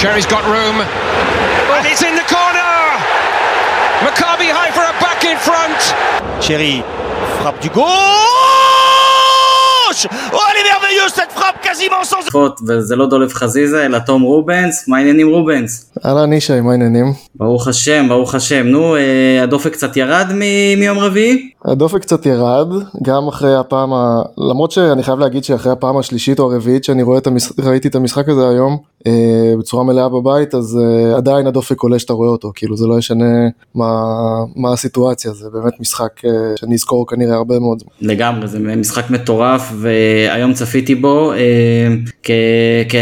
Cherry's got room. And it's in the corner! Maccabi Haifa are back in front! Cherry frappe du gauche Oh, elle est merveilleuse cette frappe quasiment sans... וזה לא דולב חזיזה, אלא תום רובנס. מה העניינים רובנס? אהלן ישי, מה העניינים? ברוך השם, ברוך השם. נו, אה, הדופק קצת ירד מיום רביעי? הדופק קצת ירד, גם אחרי הפעם, ה... למרות שאני חייב להגיד שאחרי הפעם השלישית או הרביעית שאני רואה את המש... ראיתי את המשחק הזה היום אה, בצורה מלאה בבית, אז אה, עדיין הדופק עולה שאתה רואה אותו, כאילו זה לא ישנה מה, מה הסיטואציה, זה באמת משחק אה, שאני אזכור כנראה הרבה מאוד זמן. לגמרי, זה משחק מטורף, והיום צפיתי בו, אה, כ... כ...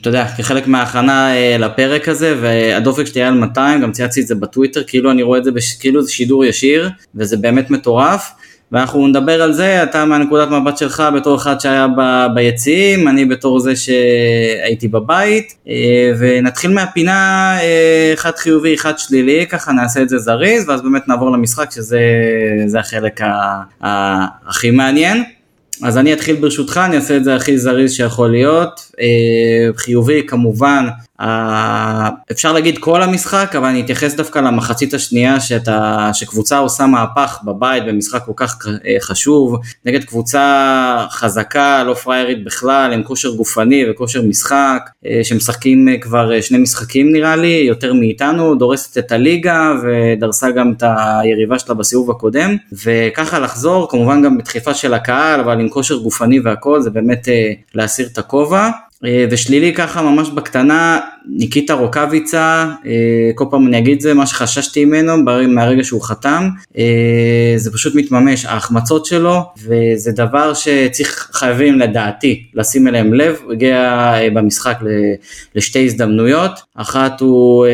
אתה יודע, כחלק מההכנה אה, לפרק הזה, והדופק שלי היה על 200, גם צייצתי את זה בטוויטר, כאילו אני רואה את זה, בש... כאילו זה שידור ישיר, וזה באמת מטורף. ואנחנו נדבר על זה, אתה מהנקודת מבט שלך בתור אחד שהיה ב... ביציעים, אני בתור זה שהייתי בבית, אה, ונתחיל מהפינה אה, אחד חיובי, אחד שלילי, ככה נעשה את זה זריז, ואז באמת נעבור למשחק, שזה זה החלק ה... ה... הכי מעניין. אז אני אתחיל ברשותך, אני אעשה את זה הכי זריז שיכול להיות. אה, חיובי כמובן, אפשר להגיד כל המשחק, אבל אני אתייחס דווקא למחצית השנייה שאתה, שקבוצה עושה מהפך בבית במשחק כל כך אה, חשוב, נגד קבוצה חזקה, לא פריירית בכלל, עם כושר גופני וכושר משחק, אה, שמשחקים אה, כבר אה, שני משחקים נראה לי, יותר מאיתנו, דורסת את הליגה ודרסה גם את היריבה שלה בסיבוב הקודם, וככה לחזור, כמובן גם בדחיפה של הקהל, אבל עם כושר גופני והכל, זה באמת אה, להסיר את הכובע. אה, ושלילי ככה ממש בקטנה, ניקיטה רוקאביצה, אה, כל פעם אני אגיד זה, מה שחששתי ממנו מהרגע שהוא חתם, אה, זה פשוט מתממש, ההחמצות שלו, וזה דבר שצריך, חייבים לדעתי לשים אליהם לב, הוא הגיע אה, במשחק לשתי הזדמנויות, אחת הוא,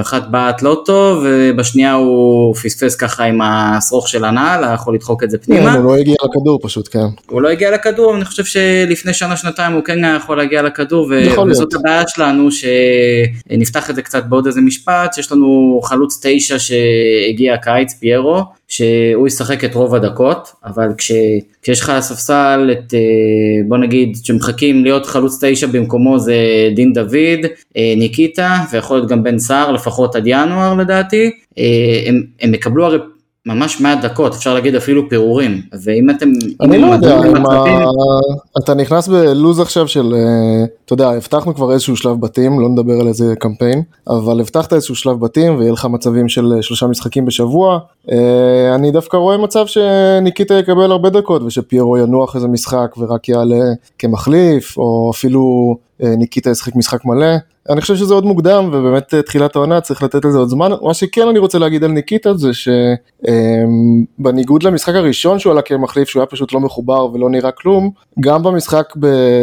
אחת בעט לא טוב, ובשנייה הוא פספס ככה עם השרוך של הנעל, היה יכול לדחוק את זה פנימה. כן, הוא לא הגיע לכדור פשוט, כן. הוא לא הגיע לכדור, אני חושב שלפני שנה שנתיים הוא כן היה יכול להגיע לכדור, ו- וזאת. הבעיה שלנו, שנפתח את זה קצת בעוד איזה משפט, שיש לנו חלוץ תשע שהגיע הקיץ, פיירו, שהוא ישחק את רוב הדקות, אבל כש, כשיש לך על הספסל את, אה, בוא נגיד, שמחכים להיות חלוץ תשע במקומו זה דין דוד, אה, ניקיטה, ויכול להיות גם בן סער, לפחות עד ינואר לדעתי, אה, הם, הם יקבלו הרי... ממש מעט דקות, אפשר להגיד אפילו פירורים, ואם אתם... אני לא יודע, למצבים- אתה נכנס בלוז עכשיו של, אה, אתה יודע, הבטחנו כבר איזשהו שלב בתים, לא נדבר על איזה קמפיין, אבל הבטחת איזשהו שלב בתים ויהיה לך מצבים של אה, שלושה משחקים בשבוע. אה, אני דווקא רואה מצב שניקיטה יקבל הרבה דקות ושפיירו ינוח איזה משחק ורק יעלה כמחליף, או אפילו ניקיטה ישחק משחק מלא. אני חושב שזה עוד מוקדם ובאמת אה, תחילת העונה צריך לתת לזה עוד זמן. מה שכן אני רוצה להגיד על ניקיטה זה שבניגוד למשחק הראשון שהוא עלה כמחליף שהוא היה פשוט לא מחובר ולא נראה כלום, גם במשחק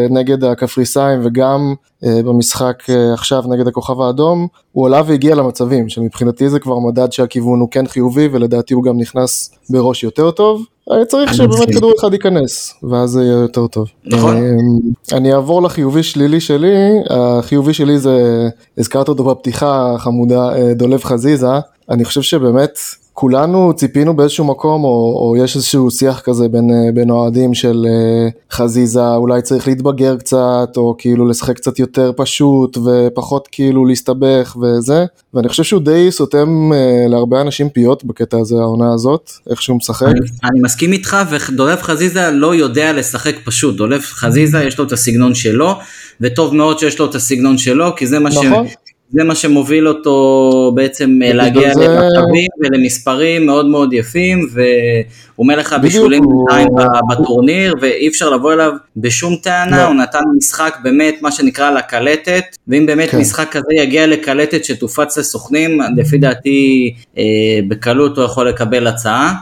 נגד הקפריסאים וגם אה, במשחק אה, עכשיו נגד הכוכב האדום, הוא עלה והגיע למצבים, שמבחינתי זה כבר מדד שהכיוון הוא כן חיובי ולדעתי הוא גם נכנס בראש יותר טוב. אה, צריך שבאמת. כדור אחד ייכנס, ואז זה יהיה יותר טוב. נכון. אה, אני אעבור לחיובי שלילי שלי, החיובי שלי זה, הזכרת אותו בפתיחה החמודה, אה, דולב חזיזה, אני חושב שבאמת כולנו ציפינו באיזשהו מקום, או, או יש איזשהו שיח כזה בין, אה, בין אוהדים של אה, חזיזה, אולי צריך להתבגר קצת, או כאילו לשחק קצת יותר פשוט, ופחות כאילו להסתבך וזה, ואני חושב שהוא די סותם אה, להרבה אנשים פיות בקטע הזה, העונה הזאת, איך שהוא משחק. אני, אני מסכים איתך, ודולב חזיזה לא יודע לשחק פשוט. דולב חזיזה יש לו את הסגנון שלו, וטוב מאוד שיש לו את הסגנון שלו, כי זה מה, נכון. ש, זה מה שמוביל אותו בעצם אה, להגיע זה- למצבים ולמספרים מאוד מאוד יפים, והוא מלך הבישולים הוא- בינתיים בטורניר, ואי אפשר לבוא אליו בשום טענה, לא. הוא נתן משחק באמת מה שנקרא לקלטת, ואם באמת כן. משחק כזה יגיע לקלטת שתופץ לסוכנים, לפי דעתי אה, בקלות הוא יכול לקבל הצעה.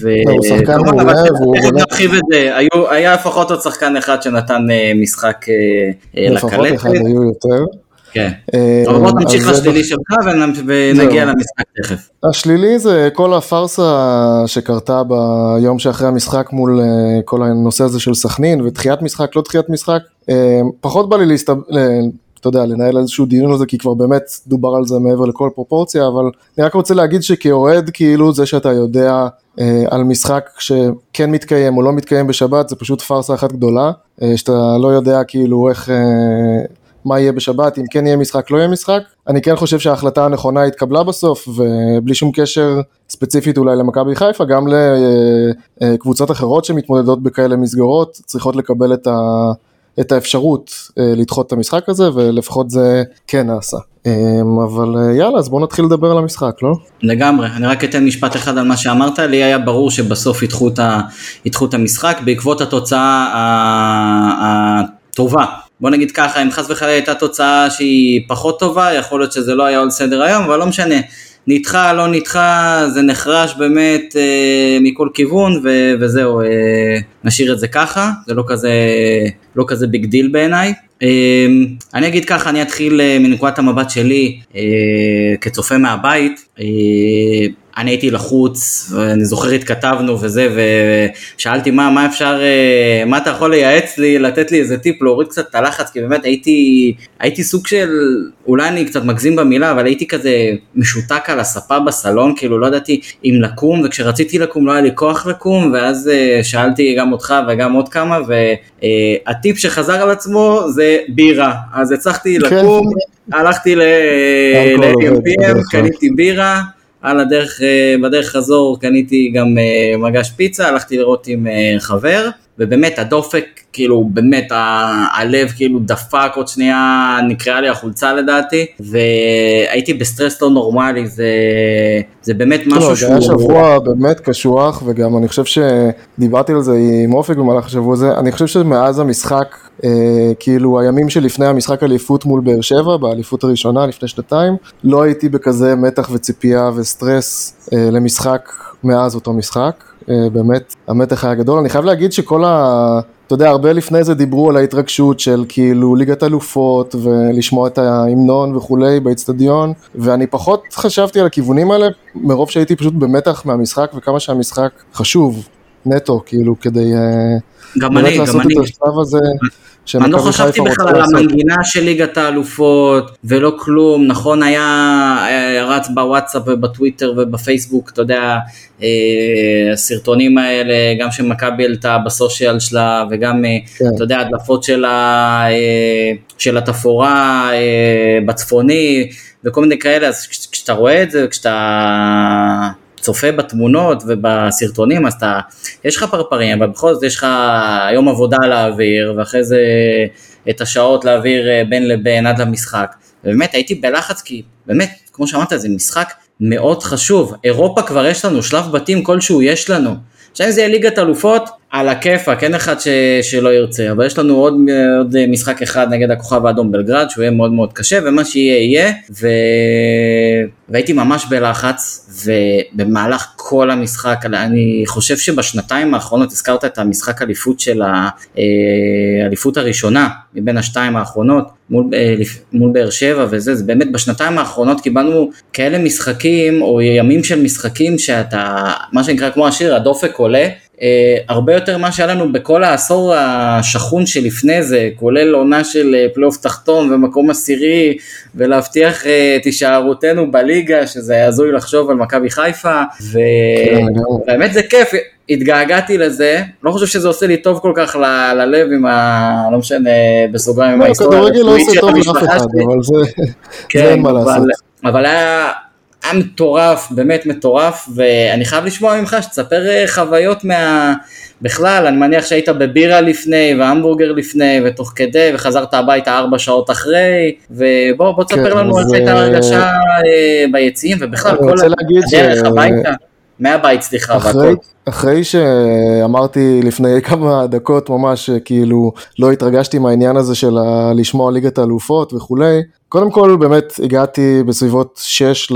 ו- לא, הוא שחקן מעולה, והוא נרחיב את זה, היה לפחות עוד שחקן אחד שנתן אה, משחק אה, אה, לפחות לקלטת. אחד היו יותר. כן. אה, אבל בוא נמשיך אז זה לשלילי שלך ונ- ונגיע. למשחק תכף. השלילי זה כל הפארסה שקרתה ביום שאחרי המשחק מול אה, כל הנושא הזה של סכנין ודחיית משחק, לא דחיית משחק. אה, פחות בא לי להסתב... ל- אתה יודע, לנהל איזשהו דיון על זה, כי כבר באמת דובר על זה מעבר לכל פרופורציה, אבל אני רק רוצה להגיד שכאוהד, כאילו זה שאתה יודע אה, על משחק שכן מתקיים או לא מתקיים בשבת, זה פשוט פארסה אחת גדולה, אה, שאתה לא יודע כאילו איך, אה, מה יהיה בשבת, אם כן יהיה משחק, לא יהיה משחק. אני כן חושב שההחלטה הנכונה התקבלה בסוף, ובלי שום קשר ספציפית אולי למכבי חיפה, גם לקבוצות אחרות שמתמודדות בכאלה מסגרות, צריכות לקבל את ה... את האפשרות אה, לדחות את המשחק הזה, ולפחות זה כן נעשה. אה, אבל אה, יאללה, אז בואו נתחיל לדבר על המשחק, לא? לגמרי, אני רק אתן משפט אחד על מה שאמרת, לי היה ברור שבסוף ידחו את המשחק בעקבות התוצאה הטובה. בוא נגיד ככה, אם חס וחלילה הייתה תוצאה שהיא פחות טובה, יכול להיות שזה לא היה על סדר היום, אבל לא משנה. נדחה, לא נדחה, זה נחרש באמת אה, מכל כיוון ו- וזהו, אה, נשאיר את זה ככה, זה לא כזה, לא כזה big deal בעיניי. אה, אני אגיד ככה, אני אתחיל אה, מנקודת המבט שלי אה, כצופה מהבית. אה, אני הייתי לחוץ, ואני זוכר התכתבנו וזה, ושאלתי מה, מה אפשר, אה, מה אתה יכול לייעץ לי, לתת לי איזה טיפ, להוריד קצת את הלחץ, כי באמת הייתי, הייתי סוג של, אולי אני קצת מגזים במילה, אבל הייתי כזה משותק על הספה בסלון, כאילו לא ידעתי אם לקום, וכשרציתי לקום לא היה לי כוח לקום, ואז אה, שאלתי גם אותך וגם עוד כמה, והטיפ אה, שחזר על עצמו זה בירה, אז הצלחתי כן. לקום, הלכתי ל-MPM, קניתי בירה. על הדרך, אה, בדרך חזור קניתי גם אה, מגש פיצה, הלכתי לראות עם אה, חבר, ובאמת הדופק, כאילו באמת ה- הלב כאילו דפק עוד שנייה, נקראה לי החולצה לדעתי, והייתי בסטרס לא נורמלי, זה, זה באמת משהו לא, שהוא... זה היה שבוע באמת קשוח, וגם אני חושב שדיברתי על זה עם אופק במהלך השבוע הזה, אני חושב שמאז המשחק, אה, כאילו הימים שלפני המשחק אליפות מול באר שבע, באליפות הראשונה לפני שנתיים, לא הייתי בכזה מתח וציפייה וסטרס אה, למשחק מאז אותו משחק. אה, באמת, המתח היה גדול. אני חייב להגיד שכל ה... אתה יודע, הרבה לפני זה דיברו על ההתרגשות של כאילו ליגת אלופות ולשמוע את ההמנון וכולי באצטדיון, ואני פחות חשבתי על הכיוונים האלה, מרוב שהייתי פשוט במתח מהמשחק וכמה שהמשחק חשוב, נטו, כאילו, כדי... אה, גם אני, גם אני. את השלב הזה. אני לא חשבתי בכלל על המנגינה של ליגת האלופות ולא כלום, נכון היה רץ בוואטסאפ ובטוויטר ובפייסבוק, אתה יודע, אה, הסרטונים האלה, גם שמכבי העלתה בסושיאל שלה וגם, אה, כן. אתה יודע, הדלפות של, ה, אה, של התפאורה בצפוני וכל מיני כאלה, אז כשאתה רואה את זה, כשאתה... צופה בתמונות ובסרטונים, אז אתה, יש לך פרפרים, אבל בכל זאת יש לך יום עבודה להעביר, ואחרי זה את השעות להעביר אה, בין לבין עד למשחק. ובאמת הייתי בלחץ כי באמת, כמו שאמרת, זה משחק מאוד חשוב. אירופה כבר יש לנו, שלב בתים כלשהו יש לנו. עכשיו אם זה יהיה ליגת אלופות, על הכיפאק, אין אחד ש... שלא ירצה, אבל יש לנו עוד, עוד משחק אחד נגד הכוכב האדום בלגרד, שהוא יהיה מאוד מאוד קשה, ומה שיהיה יהיה, ו... והייתי ממש בלחץ, ובמהלך כל המשחק, אני חושב שבשנתיים האחרונות, הזכרת את המשחק אליפות של האליפות אה, הראשונה, מבין השתיים האחרונות, מול, אה, מול באר שבע וזה, זה באמת בשנתיים האחרונות קיבלנו כאלה משחקים, או ימים של משחקים שאתה, מה שנקרא כמו השיר, הדופק עולה. אה, הרבה יותר ממה שהיה לנו בכל העשור השכון שלפני זה, כולל עונה של אה, פלייאוף תחתון ומקום עשירי, ולהבטיח אה, את הישארותנו בליגה, שזה הזוי לחשוב על מכבי חיפה, ובאמת זה כיף. התגעגעתי לזה, לא חושב שזה עושה לי טוב כל כך ל- ללב עם ה... לא משנה, בסוגריים עם לא, ההיסטוריה. כדורגל לא עושה טוב לאף אחד, אבל זה כן, אין מה לעשות. אבל היה... היה מטורף, באמת מטורף, ואני חייב לשמוע ממך שתספר אה, חוויות מה... בכלל, אני מניח שהיית בבירה לפני, והמבורגר לפני, ותוך כדי, וחזרת הביתה ארבע שעות אחרי, ובוא, בוא תספר כן, לנו איך הייתה הרגשה אה, ביציעים, ובכלל כל הדרך ש... הביתה. מהבית, סליחה, אחרי, אחרי שאמרתי לפני כמה דקות ממש, כאילו, לא התרגשתי מהעניין הזה של לשמוע ליגת האלופות וכולי, קודם כל באמת הגעתי בסביבות 6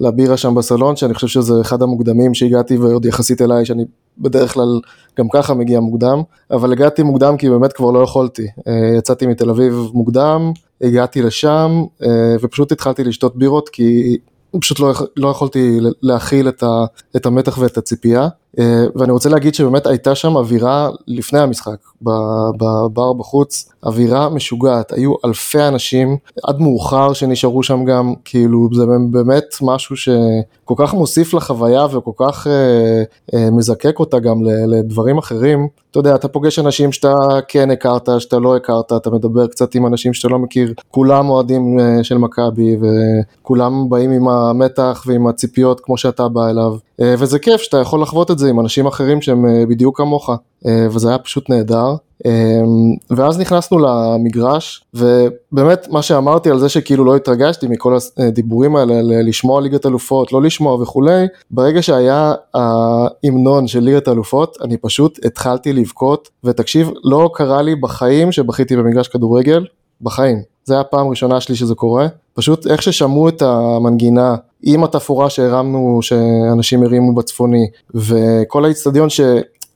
לבירה שם בסלון, שאני חושב שזה אחד המוקדמים שהגעתי ועוד יחסית אליי, שאני בדרך כלל גם ככה מגיע מוקדם, אבל הגעתי מוקדם כי באמת כבר לא יכולתי. אה, יצאתי מתל אביב מוקדם, הגעתי לשם אה, ופשוט התחלתי לשתות בירות כי פשוט לא, לא יכולתי להכיל את, ה, את המתח ואת הציפייה. אה, ואני רוצה להגיד שבאמת הייתה שם אווירה לפני המשחק, בבר בחוץ, אווירה משוגעת, היו אלפי אנשים, עד מאוחר שנשארו שם גם, כאילו זה באמת משהו שכל כך מוסיף לחוויה וכל כך אה, אה, מזקק אותה גם לדברים אחרים. אתה יודע, אתה פוגש אנשים שאתה כן הכרת, שאתה לא הכרת, אתה מדבר קצת עם אנשים שאתה לא מכיר, כולם אוהדים אה, של מכבי וכולם באים עם המתח ועם הציפיות כמו שאתה בא אליו. אה, וזה כיף שאתה יכול לחוות את זה עם אנשים אחרים שהם אה, בדיוק כמוך, אה, וזה היה פשוט נהדר. ואז נכנסנו למגרש, ובאמת מה שאמרתי על זה שכאילו לא התרגשתי מכל הדיבורים האלה, לשמוע ליגת אלופות, לא לשמוע וכולי, ברגע שהיה ההמנון של ליגת אלופות, אני פשוט התחלתי לבכות, ותקשיב, לא קרה לי בחיים שבכיתי במגרש כדורגל, בחיים. זה היה הפעם הראשונה שלי שזה קורה, פשוט איך ששמעו את המנגינה עם התפאורה שהרמנו, שאנשים הרימו בצפוני, וכל האיצטדיון ש...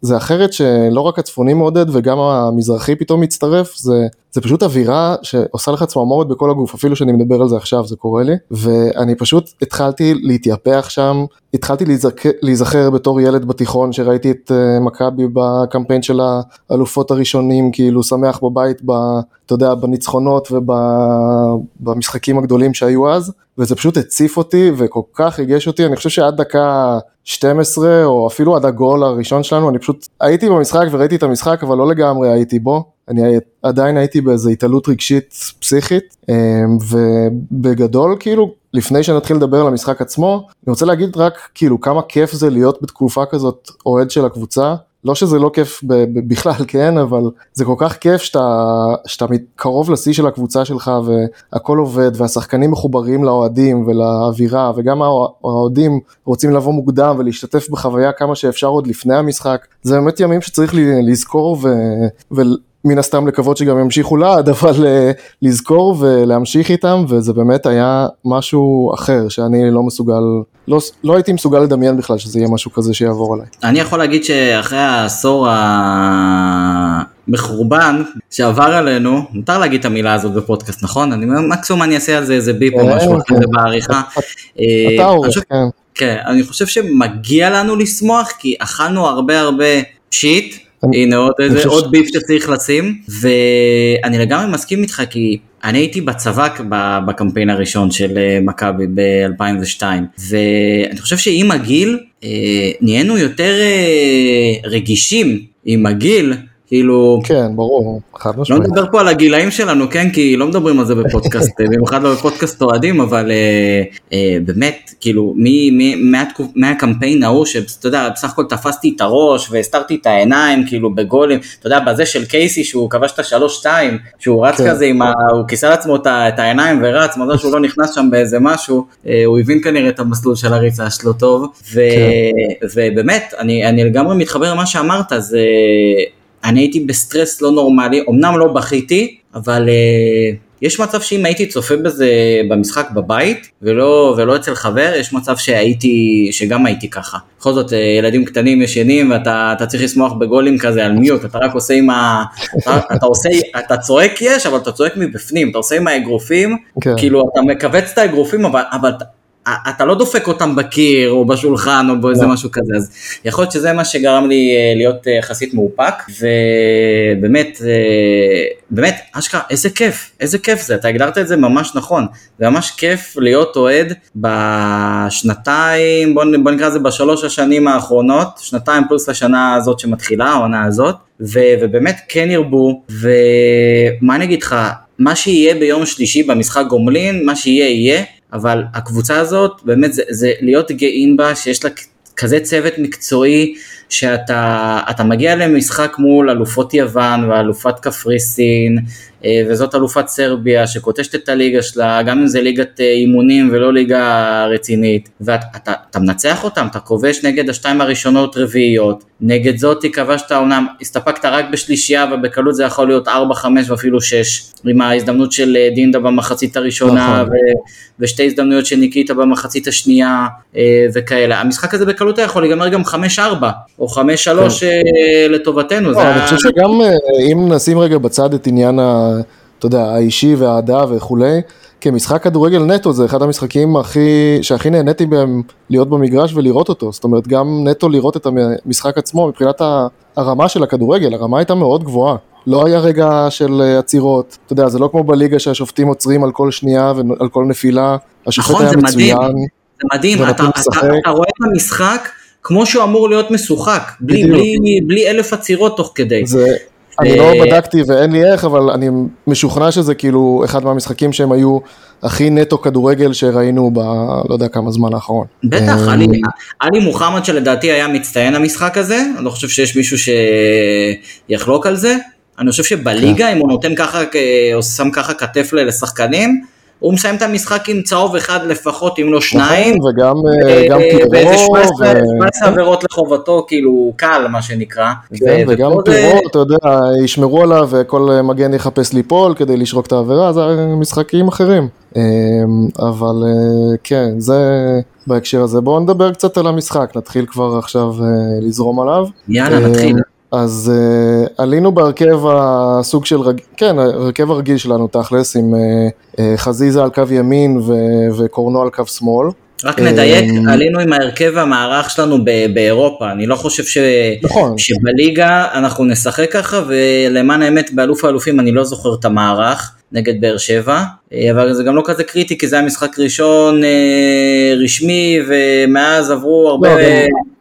זה אחרת שלא רק הצפוני מעודד וגם המזרחי פתאום מצטרף, זה, זה פשוט אווירה שעושה לך צמרמורת בכל הגוף, אפילו שאני מדבר על זה עכשיו זה קורה לי, ואני פשוט התחלתי להתייפח שם, התחלתי להיזכר, להיזכר בתור ילד בתיכון שראיתי את uh, מכבי בקמפיין של האלופות הראשונים, כאילו שמח בבית, ב, אתה יודע, בניצחונות ובמשחקים הגדולים שהיו אז, וזה פשוט הציף אותי וכל כך ריגש אותי, אני חושב שעד דקה 12 או אפילו עד הגול הראשון שלנו, אני פשוט הייתי במשחק וראיתי את המשחק אבל לא לגמרי הייתי בו, אני עדיין הייתי באיזו התעלות רגשית פסיכית אמ, ובגדול כאילו לפני שנתחיל לדבר על המשחק עצמו, אני רוצה להגיד רק כאילו כמה כיף זה להיות בתקופה כזאת אוהד של הקבוצה. לא שזה לא כיף בכלל, כן, אבל זה כל כך כיף שאתה, שאתה קרוב לשיא של הקבוצה שלך והכל עובד והשחקנים מחוברים לאוהדים ולאווירה וגם האוהדים רוצים לבוא מוקדם ולהשתתף בחוויה כמה שאפשר עוד לפני המשחק. זה באמת ימים שצריך לזכור ו, מן הסתם לקוות שגם ימשיכו לעד, אבל uh, לזכור ולהמשיך איתם, וזה באמת היה משהו אחר שאני לא מסוגל, לא, לא הייתי מסוגל לדמיין בכלל שזה יהיה משהו כזה שיעבור עליי. אני יכול להגיד שאחרי העשור המחורבן שעבר עלינו, מותר להגיד את המילה הזאת בפודקאסט, נכון? אני מקסימום אני אעשה על זה איזה ביפ או כן, משהו אחר כן. בעריכה. אתה עורך, כן. כן, אני חושב שמגיע לנו לשמוח, כי אכלנו הרבה הרבה שיט. הנה עוד איזה, עוד ביף שצריך לשים, ואני לגמרי מסכים איתך כי אני הייתי בצבא בקמפיין הראשון של אה, מכבי ב-2002, ואני חושב שעם הגיל אה, נהיינו יותר אה, רגישים עם הגיל כאילו... כן, ברור, חד לא משמעית. לא נדבר פה על הגילאים שלנו, כן, כי לא מדברים על זה בפודקאסט, במיוחד לא בפודקאסט אוהדים, אבל אה, אה, באמת, כאילו, מי, מי, מהתקופ, מהקמפיין ההוא, שאתה יודע, בסך הכל תפסתי את הראש והסתרתי את העיניים, כאילו, בגולים, אתה יודע, בזה של קייסי, שהוא כבש את השלוש שתיים, שהוא רץ כן. כזה עם ה... הוא כיסה לעצמו את, את העיניים ורץ, מזל שהוא לא נכנס שם באיזה משהו, אה, הוא הבין כנראה את המסלול של הריצה שלו טוב, ו, כן. ובאמת, אני, אני לגמרי מתחבר למה שאמרת, זה... אני הייתי בסטרס לא נורמלי, אמנם לא בכיתי, אבל uh, יש מצב שאם הייתי צופה בזה במשחק בבית ולא, ולא אצל חבר, יש מצב שהייתי, שגם הייתי ככה. בכל זאת, uh, ילדים קטנים ישנים ואתה צריך לשמוח בגולים כזה על מיוט, אתה רק עושה עם ה... אתה, אתה עושה, אתה צועק יש, אבל אתה צועק מבפנים, אתה עושה עם האגרופים, כן. כאילו אתה מכווץ את האגרופים, אבל, אבל אתה לא דופק אותם בקיר או בשולחן או באיזה לא. משהו כזה, אז יכול להיות שזה מה שגרם לי אה, להיות אה, יחסית מאופק, ובאמת, אה, באמת, אשכרה, איזה כיף, איזה כיף זה, אתה הגדרת את זה ממש נכון, זה ממש כיף להיות אוהד בשנתיים, בוא, בוא נקרא לזה בשלוש השנים האחרונות, שנתיים פלוס השנה הזאת שמתחילה, העונה הזאת, ו, ובאמת כן ירבו, ומה אני אגיד לך, מה שיהיה ביום שלישי במשחק גומלין, מה שיהיה יהיה, אבל הקבוצה הזאת, באמת זה, זה להיות גאים בה, שיש לה כזה צוות מקצועי, שאתה מגיע למשחק מול אלופות יוון ואלופת קפריסין, אה, וזאת אלופת סרביה שקוטשת את הליגה שלה, גם אם זה ליגת אה, אימונים ולא ליגה רצינית, ואתה מנצח אותם, אתה כובש נגד השתיים הראשונות רביעיות, נגד זאתי כבשת אומנם, הסתפקת רק בשלישייה ובקלות זה יכול להיות 4, 5 ואפילו 6, עם ההזדמנות של אה, דינדה במחצית הראשונה נכון. ו- ושתי הזדמנויות של ניקיטה במחצית השנייה וכאלה. המשחק הזה בקלות יכול להיגמר גם 5-4 או 5-3 כן. לטובתנו. לא, אני חושב שגם אם נשים רגע בצד את עניין ה... אתה יודע, האישי והאהדה וכולי. כמשחק כדורגל נטו זה אחד המשחקים הכי, שהכי נהניתי בהם להיות במגרש ולראות אותו, זאת אומרת גם נטו לראות את המשחק עצמו מבחינת הרמה של הכדורגל, הרמה הייתה מאוד גבוהה. לא היה רגע של אה, עצירות, אתה יודע, זה לא כמו בליגה שהשופטים עוצרים על כל שנייה ועל כל נפילה, השופט נכון, היה זה מצוין. מדהים, זה מדהים, אתה, ונתנו אתה, לשחק. אתה רואה את המשחק כמו שהוא אמור להיות משוחק, בלי, בדיוק. בלי, בלי אלף עצירות תוך כדי. זה, אני אה, לא בדקתי ואין לי איך, אבל אני משוכנע שזה כאילו אחד מהמשחקים שהם היו הכי נטו כדורגל שראינו ב... לא יודע כמה זמן האחרון. בטח, אה, עלי, עלי מוחמד שלדעתי היה מצטיין המשחק הזה, אני לא חושב שיש מישהו שיחלוק על זה, אני חושב שבליגה כן. אם הוא נותן ככה, אה, או שם ככה כתף לשחקנים, הוא מסיים את המשחק עם צהוב אחד לפחות, אם לא שניים, נכון, וגם אה, אה, ואיזה פירו, 17 ו- 17 עבירות לחובתו, כאילו קל מה שנקרא. כן, וגם פירו, אתה יודע, ישמרו עליו וכל מגן יחפש ליפול כדי לשרוק את העבירה, זה משחקים אחרים. אה, אבל אה, כן, זה בהקשר הזה. בואו נדבר קצת על המשחק, נתחיל כבר עכשיו אה, לזרום עליו. יאללה, אה, נתחיל. אז uh, עלינו בהרכב הסוג של, רג... כן, ההרכב הרגיל שלנו תכלס, עם uh, uh, חזיזה על קו ימין ו- וקורנו על קו שמאל. רק נדייק, עלינו עם ההרכב המערך שלנו ב- באירופה, אני לא חושב ש... נכון. שבליגה אנחנו נשחק ככה, ולמען האמת באלוף האלופים אני לא זוכר את המערך נגד באר שבע, אבל זה גם לא כזה קריטי, כי זה היה משחק ראשון רשמי, ומאז עברו הרבה, לא,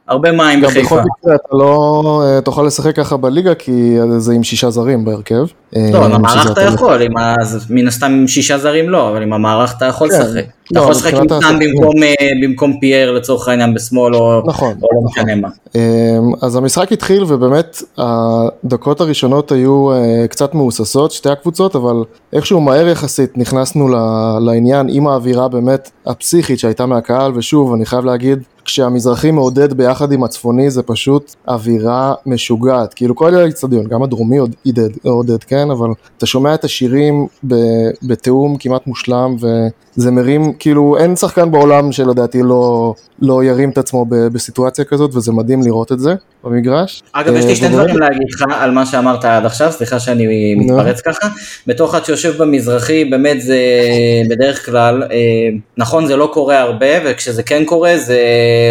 הרבה מים גם בחיפה. בכל מקרה אתה לא uh, תוכל לשחק ככה בליגה, כי זה עם שישה זרים בהרכב. לא, אה, עם המערך אתה יכול, מן הסתם עם שישה זרים לא, אבל עם המערך אתה יכול כן. לשחק. אתה לא, יכול לשחק עם. במקום, אה, במקום פייר לצורך העניין בשמאל, או נכון, לא משנה מה. אמ, אז המשחק התחיל ובאמת הדקות הראשונות היו אה, קצת מהוססות, שתי הקבוצות, אבל איכשהו מהר יחסית נכנסנו לעניין עם האווירה באמת הפסיכית שהייתה מהקהל, ושוב, אני חייב להגיד, כשהמזרחי מעודד ביחד עם הצפוני זה פשוט אווירה משוגעת, כאילו כל האיצטדיון, גם הדרומי עוד עידד, עודד, כן, אבל אתה שומע את השירים בתיאום כמעט מושלם, וזה מרים, כאילו אין שחקן בעולם שלדעתי לא, לא ירים את עצמו ב- בסיטואציה כזאת, וזה מדהים לראות את זה במגרש. אגב, יש אה, לי שני ובאמת- דברים להגיד לך על מה שאמרת עד עכשיו, סליחה שאני מתפרץ ככה. בתור אחד שיושב במזרחי, באמת זה בדרך כלל, אה, נכון זה לא קורה הרבה, וכשזה כן קורה זה,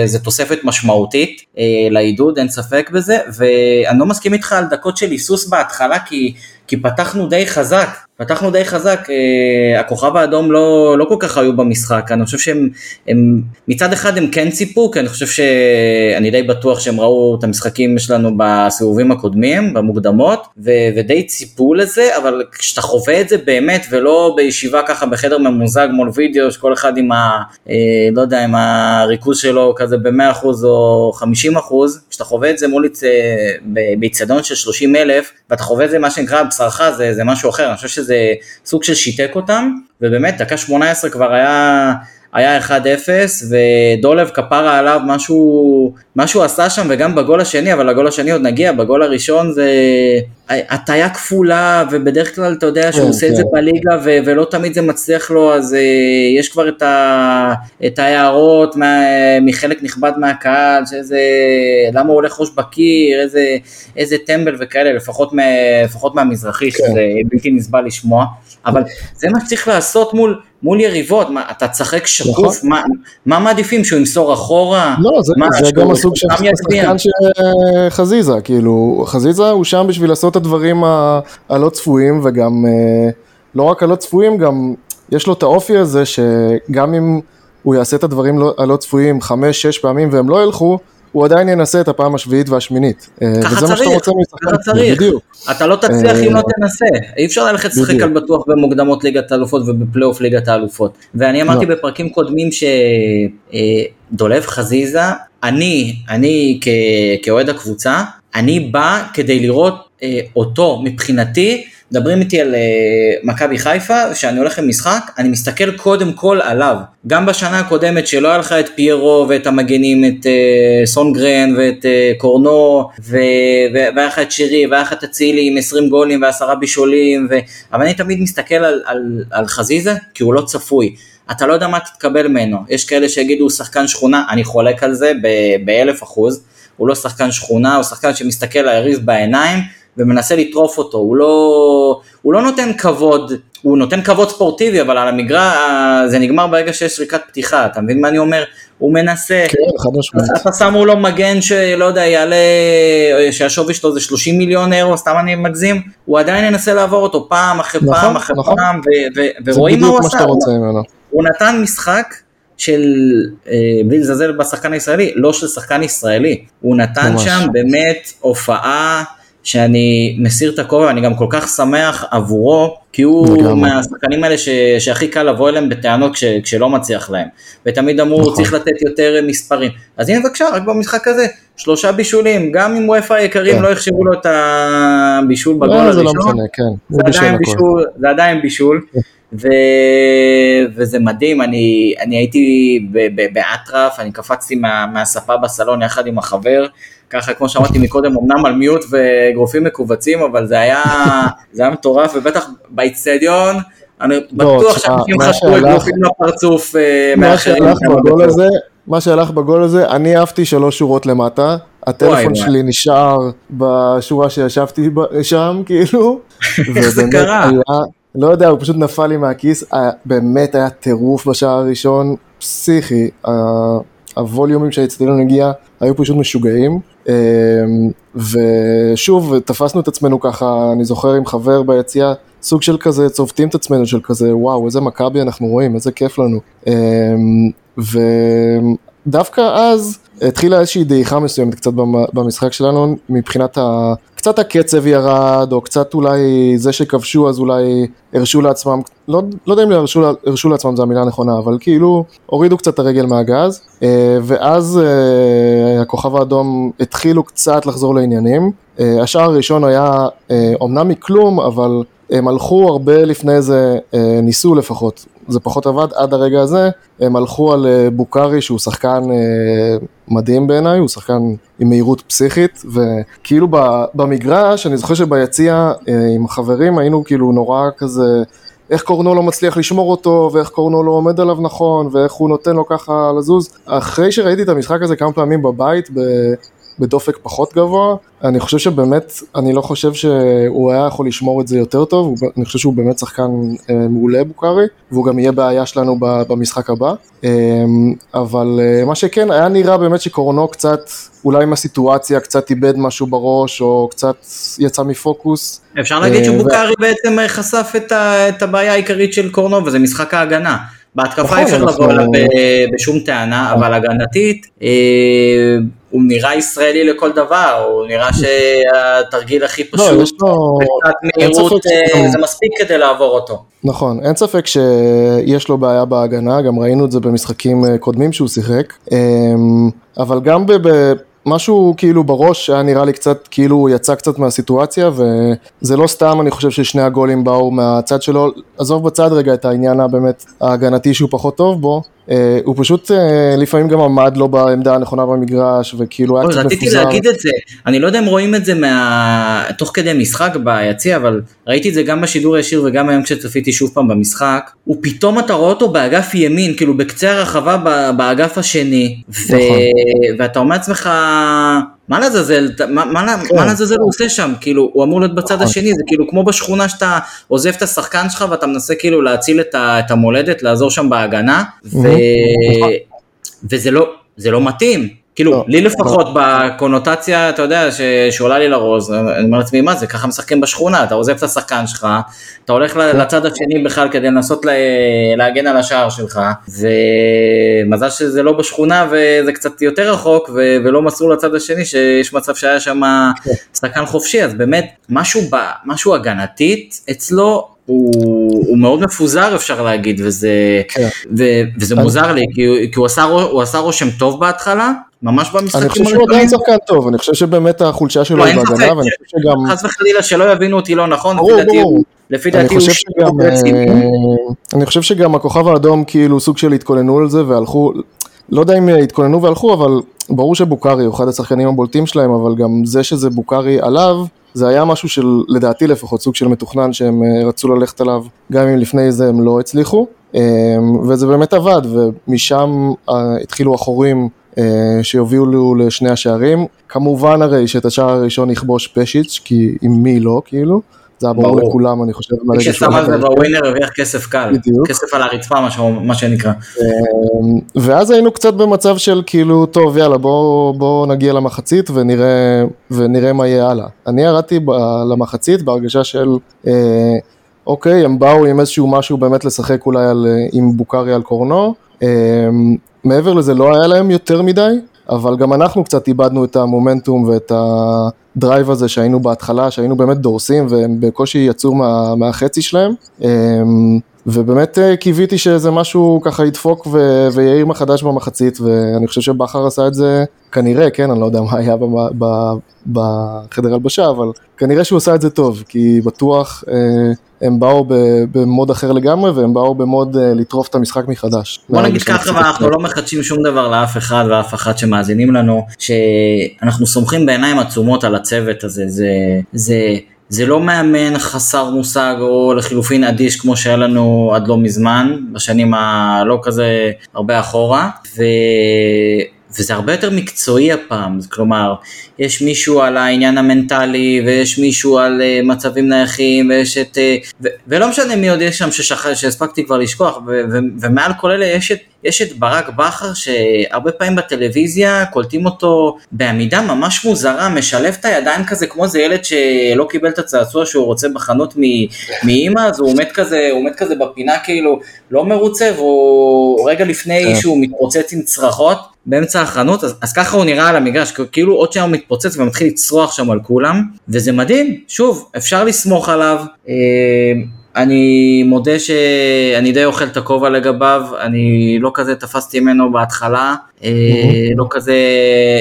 זה תוספת משמעותית אה, לעידוד, אין ספק בזה, ואני לא מסכים איתך על דקות של היסוס בהתחלה, כי, כי פתחנו די חזק, פתחנו די חזק, אה, הכוכב האדום לא, לא כל כך היו במשחק, אני חושב שהם, הם, מצד אחד הם כן ציפו, כי אני חושב שאני די בטוח שהם ראו את המשחקים שלנו בסיבובים הקודמים, במוקדמות, ו, ודי ציפו לזה, אבל כשאתה חווה את זה באמת, ולא בישיבה ככה בחדר ממוזג מול וידאו, שכל אחד עם ה... אה, לא יודע, עם הריכוז שלו כזה ב-100% או 50%, כשאתה חווה את זה מול אה, באיצטדיון של 30 אלף, ואתה חווה את זה מה שנקרא בשרך, זה, זה משהו אחר, אני חושב שזה סוג של שיתק אותם, ובאמת, דקה 18 כבר היה... היה 1-0 ודולב כפרה עליו משהו, משהו עשה שם וגם בגול השני, אבל לגול השני עוד נגיע, בגול הראשון זה הטיה כפולה ובדרך כלל אתה יודע שהוא כן, עושה את זה כן. בליגה ו- ולא תמיד זה מצליח לו, אז אה, יש כבר את, ה- את ההערות מה- מחלק נכבד מהקהל, שזה למה הוא הולך ראש בקיר, איזה, איזה טמבל וכאלה, לפחות, מה, לפחות מהמזרחי, כן. שזה בלתי נסבל לשמוע, אבל זה מה שצריך לעשות מול, מול יריבות, מה, אתה תשחק שקוף, מה, מה מעדיפים, שהוא ימסור אחורה? נכון. לא, זה, מה, זה גם הסוג של? שחקן של חזיזה, כאילו, חזיזה הוא שם בשביל לעשות את הדברים ה- הלא צפויים, וגם אה, לא רק הלא צפויים, גם יש לו את האופי הזה, שגם אם הוא יעשה את הדברים לא- הלא צפויים חמש, שש פעמים והם לא ילכו, הוא עדיין ינסה את הפעם השביעית והשמינית. אה, ככה צריך, ככה צריך. בדיוק. אתה לא תצליח אה, אם לא תנסה, אי אפשר ללכת לשחק. על בטוח במוקדמות ליגת האלופות ובפלייאוף ליגת האלופות. ואני אמרתי לא. בפרקים קודמים שדולב חזיזה, אני, אני כאוהד הקבוצה, אני בא כדי לראות אה, אותו מבחינתי, מדברים איתי על אה, מכבי חיפה, כשאני הולך למשחק, אני מסתכל קודם כל עליו. גם בשנה הקודמת שלא היה לך את פיירו ואת המגנים, את אה, סונגרן ואת אה, קורנו, ו- והיה לך את שירי, והיה לך את אצילי עם 20 גולים ועשרה בישולים, ו... אבל אני תמיד מסתכל על, על, על חזיזה, כי הוא לא צפוי. אתה לא יודע מה תתקבל ממנו, יש כאלה שיגידו הוא שחקן שכונה, אני חולק על זה באלף אחוז, הוא לא שחקן שכונה, הוא שחקן שמסתכל ליריב בעיניים ומנסה לטרוף אותו, הוא לא, הוא לא נותן כבוד, הוא נותן כבוד ספורטיבי, אבל על המגרש זה נגמר ברגע שיש שריקת פתיחה, אתה מבין מה אני אומר? הוא מנסה, כן, חד משמעית. אתה שמו לו מגן שלא יודע, יעלה, שהשווי שלו זה 30 מיליון אירו, סתם אני מגזים, הוא עדיין ינסה לעבור אותו פעם אחרי נכון, פעם אחרי נכון. פעם, ו- ו- ורואים מה הוא עשה, ממנו. הוא נתן משחק של, אה, בלי לזלזל בשחקן הישראלי, לא של שחקן ישראלי, הוא נתן ממש. שם באמת הופעה שאני מסיר את הכובע, אני גם כל כך שמח עבורו, כי הוא לגמרי. מהשחקנים האלה ש, שהכי קל לבוא אליהם בטענות כש, כשלא מצליח להם, ותמיד אמרו נכון. צריך לתת יותר אה, מספרים, אז הנה בבקשה, רק במשחק הזה, שלושה בישולים, גם אם וופא היקרים כן. לא יחשבו לו את הבישול בגול לא, זה הראשון, לא משנה, כן. זה בישל עדיין. בישול, זה עדיין בישול, ו... וזה מדהים, אני, אני הייתי באטרף, אני קפצתי מה, מהספה בסלון יחד עם החבר, ככה כמו שאמרתי מקודם, אמנם על מיוט ואגרופים מכווצים, אבל זה היה, זה היה מטורף, ובטח באיצטדיון, אני בטוח תשמע, שאנשים חשבו שהלך- אגרופים לפרצוף אה, מאחרים. בטוח. מה שהלך בגול הזה, אני עפתי שלוש שורות למטה, הטלפון. שלי נשאר בשורה שישבתי שם, כאילו, זה ובאמת קרה? לא יודע, הוא פשוט נפל לי מהכיס, היה- באמת היה טירוף בשער הראשון, פסיכי, הווליומים שהאצטדיון הגיע היו פשוט משוגעים, אמ, ושוב, תפסנו את עצמנו ככה, אני זוכר עם חבר ביציאה, סוג של כזה, צובטים את עצמנו של כזה, וואו, איזה מכבי אנחנו רואים, איזה כיף לנו. אמ, ודווקא אז התחילה איזושהי דעיכה מסוימת קצת במ- במשחק שלנו, מבחינת ה... קצת הקצב ירד, או קצת אולי זה שכבשו אז אולי הרשו לעצמם, לא, לא יודע אם הרשו, הרשו לעצמם זו המילה הנכונה, אבל כאילו הורידו קצת את הרגל מהגז, אה, ואז אה, הכוכב האדום התחילו קצת לחזור לעניינים. אה, השער הראשון היה אומנם מכלום, אבל הם הלכו הרבה לפני זה, ניסו לפחות, זה פחות עבד עד הרגע הזה, הם הלכו על בוקארי שהוא שחקן מדהים בעיניי, הוא שחקן עם מהירות פסיכית, וכאילו במגרש, אני זוכר שביציע אה, עם החברים היינו כאילו נורא כזה, איך קורנו לא מצליח לשמור אותו, ואיך קורנו לא עומד עליו נכון, ואיך הוא נותן לו ככה לזוז. אחרי שראיתי את המשחק הזה כמה פעמים בבית. בדופק פחות גבוה, אני חושב שבאמת, אני לא חושב שהוא היה יכול לשמור את זה יותר טוב, אני חושב שהוא באמת שחקן אה, מעולה בוקארי, והוא גם יהיה בעיה שלנו במשחק הבא, אה, אבל אה, מה שכן, היה נראה באמת שקורנו קצת, אולי עם הסיטואציה, קצת איבד משהו בראש, או קצת יצא מפוקוס. אפשר להגיד אה, שבוקארי בעצם אה, חשף את הבעיה העיקרית של קורנו, וזה משחק ההגנה. בהתקפה נכון, אי אפשר אנחנו- לבוא אליו ב- בשום טענה, אבל הגנתית, אה, הוא נראה ישראלי לכל דבר, הוא נראה שהתרגיל הכי לא, פשוט. קצת מהירות, אה, זה מספיק כדי לעבור אותו. נכון, אין ספק שיש לו בעיה בהגנה, גם ראינו את זה במשחקים אה, קודמים שהוא שיחק, אבל גם במשהו כאילו בראש היה נראה לי קצת כאילו יצא קצת מהסיטואציה, וזה לא סתם אני חושב ששני הגולים באו מהצד שלו, עזוב בצד רגע את העניין הבאמת ההגנתי שהוא פחות טוב בו, הוא פשוט אה, לפעמים גם עמד לא בעמדה הנכונה במגרש, וכאילו היה קצת רציתי מפוזר. להגיד את זה, אני לא יודע אם רואים את זה מה... תוך כדי משחק ביציע, אבל ראיתי את זה גם בשידור הישיר וגם היום כשצפיתי שוב פעם במשחק, ופתאום אתה רואה אותו באגף ימין, כאילו בקצה הרחבה באגף השני, ו... נכון. ואתה אומר לעצמך, מה לעזאזל, מה, כן. מה לעזאזל הוא עושה שם, כאילו הוא אמור להיות בצד נכון. השני, זה כאילו כמו בשכונה שאתה עוזב את השחקן שלך ואתה מנסה כאילו להציל את, ה... את המולדת, לעזור שם בהגנה, ו... נכון. וזה לא, לא מתאים. כאילו, לא, לי לפחות בקונוטציה, אתה יודע, ש- שעולה לי לראש, אני אומר לעצמי, מה זה, ככה משחקים בשכונה, אתה עוזב את השחקן שלך, אתה הולך כן. לצד השני בכלל כדי לנסות ל- להגן על השער שלך, ומזל שזה לא בשכונה וזה קצת יותר רחוק, ו- ולא מסרו לצד השני, שיש מצב שהיה שם כן. שחקן חופשי, אז באמת, משהו, ב- משהו הגנתית אצלו, הוא, הוא מאוד מפוזר אפשר להגיד, וזה, כן. ו, וזה אני- מוזר לי, כי, כי הוא, עשה, הוא עשה רושם טוב בהתחלה, ממש במשחקים אני חושב שהוא עדיין שחקן טוב, אני חושב שבאמת החולשה שלו לא, היא בהגנה, ואני חושב שגם... חס וחלילה שלא יבינו אותי לא נכון, ברור, לפי דעתי ברור. הוא- לפי דעתי הוא שגם, רציני. אה, אני חושב שגם הכוכב האדום כאילו סוג של התכוננו על זה והלכו, לא יודע אם התכוננו והלכו, אבל ברור שבוקארי הוא אחד השחקנים הבולטים שלהם, אבל גם זה שזה בוקארי עליו, זה היה משהו של, לדעתי לפחות, סוג של מתוכנן שהם אה, רצו ללכת עליו, גם אם לפני זה הם לא הצליחו, אה, וזה באמת עבד, ומשם אה, התחילו החורים. אה, שיובילו לשני השערים. כמובן הרי שאת השער הראשון יכבוש פשיץ', כי עם מי לא, כאילו. זה היה ברור. לכולם, אני חושב. מי ששם על זה. בווינר הרוויח כסף קל, בדיוק. כסף על הרצפה מה שנקרא. אמ, ואז היינו קצת במצב של כאילו, טוב יאללה בוא, בוא נגיע למחצית ונראה, ונראה מה יהיה הלאה. אני ירדתי למחצית בהרגשה של, אה, אוקיי, הם באו עם איזשהו משהו באמת לשחק אולי על, אה, עם בוקריה על קורנו. אה, מעבר לזה לא היה להם יותר מדי, אבל גם אנחנו קצת איבדנו את המומנטום ואת ה drive הזה שהיינו בהתחלה, שהיינו באמת דורסים והם בקושי יצאו מה, מהחצי שלהם. ובאמת אה, קיוויתי שאיזה משהו ככה ידפוק ו- ויעיר מחדש במחצית, ואני חושב שבכר עשה את זה כנראה, כן, אני לא יודע מה היה במה- ב- בחדר הלבשה, אבל כנראה שהוא עשה את זה טוב, כי בטוח אה, הם באו ב- ב mood אחר לגמרי, והם באו ב mood אה, לטרוף את המשחק מחדש. בוא נגיד ככה, ואנחנו. לא מחדשים שום דבר לאף אחד ואף אחת שמאזינים לנו, שאנחנו סומכים בעיניים עצומות על הצוות הזה, זה, זה, זה לא מאמן חסר מושג או לחילופין אדיש כמו שהיה לנו עד לא מזמן, בשנים הלא כזה הרבה אחורה, ו... וזה הרבה יותר מקצועי הפעם, כלומר, יש מישהו על העניין המנטלי, ויש מישהו על uh, מצבים נייחים, ויש את... Uh, ו- ולא משנה מי עוד יש שם ששכ... שהספקתי כבר לשכוח, ו- ו- ומעל כל אלה יש את, יש את ברק בכר, שהרבה פעמים בטלוויזיה קולטים אותו בעמידה ממש מוזרה, משלב את הידיים כזה, כמו איזה ילד שלא קיבל את הצעצוע שהוא רוצה בחנות מ- מאימא, אז הוא עומד כזה, הוא עומד כזה בפינה כאילו, לא מרוצה, והוא רגע לפני כן. שהוא מתפוצץ עם צרחות באמצע החנות, אז, אז ככה הוא נראה על המגרש, כאילו עוד שנייה הוא מתפוצץ ומתחיל לצרוח שם על כולם, וזה מדהים, שוב, אפשר לסמוך עליו, אה, אני מודה שאני די אוכל את הכובע לגביו, אני לא כזה תפסתי ממנו בהתחלה, אה, לא כזה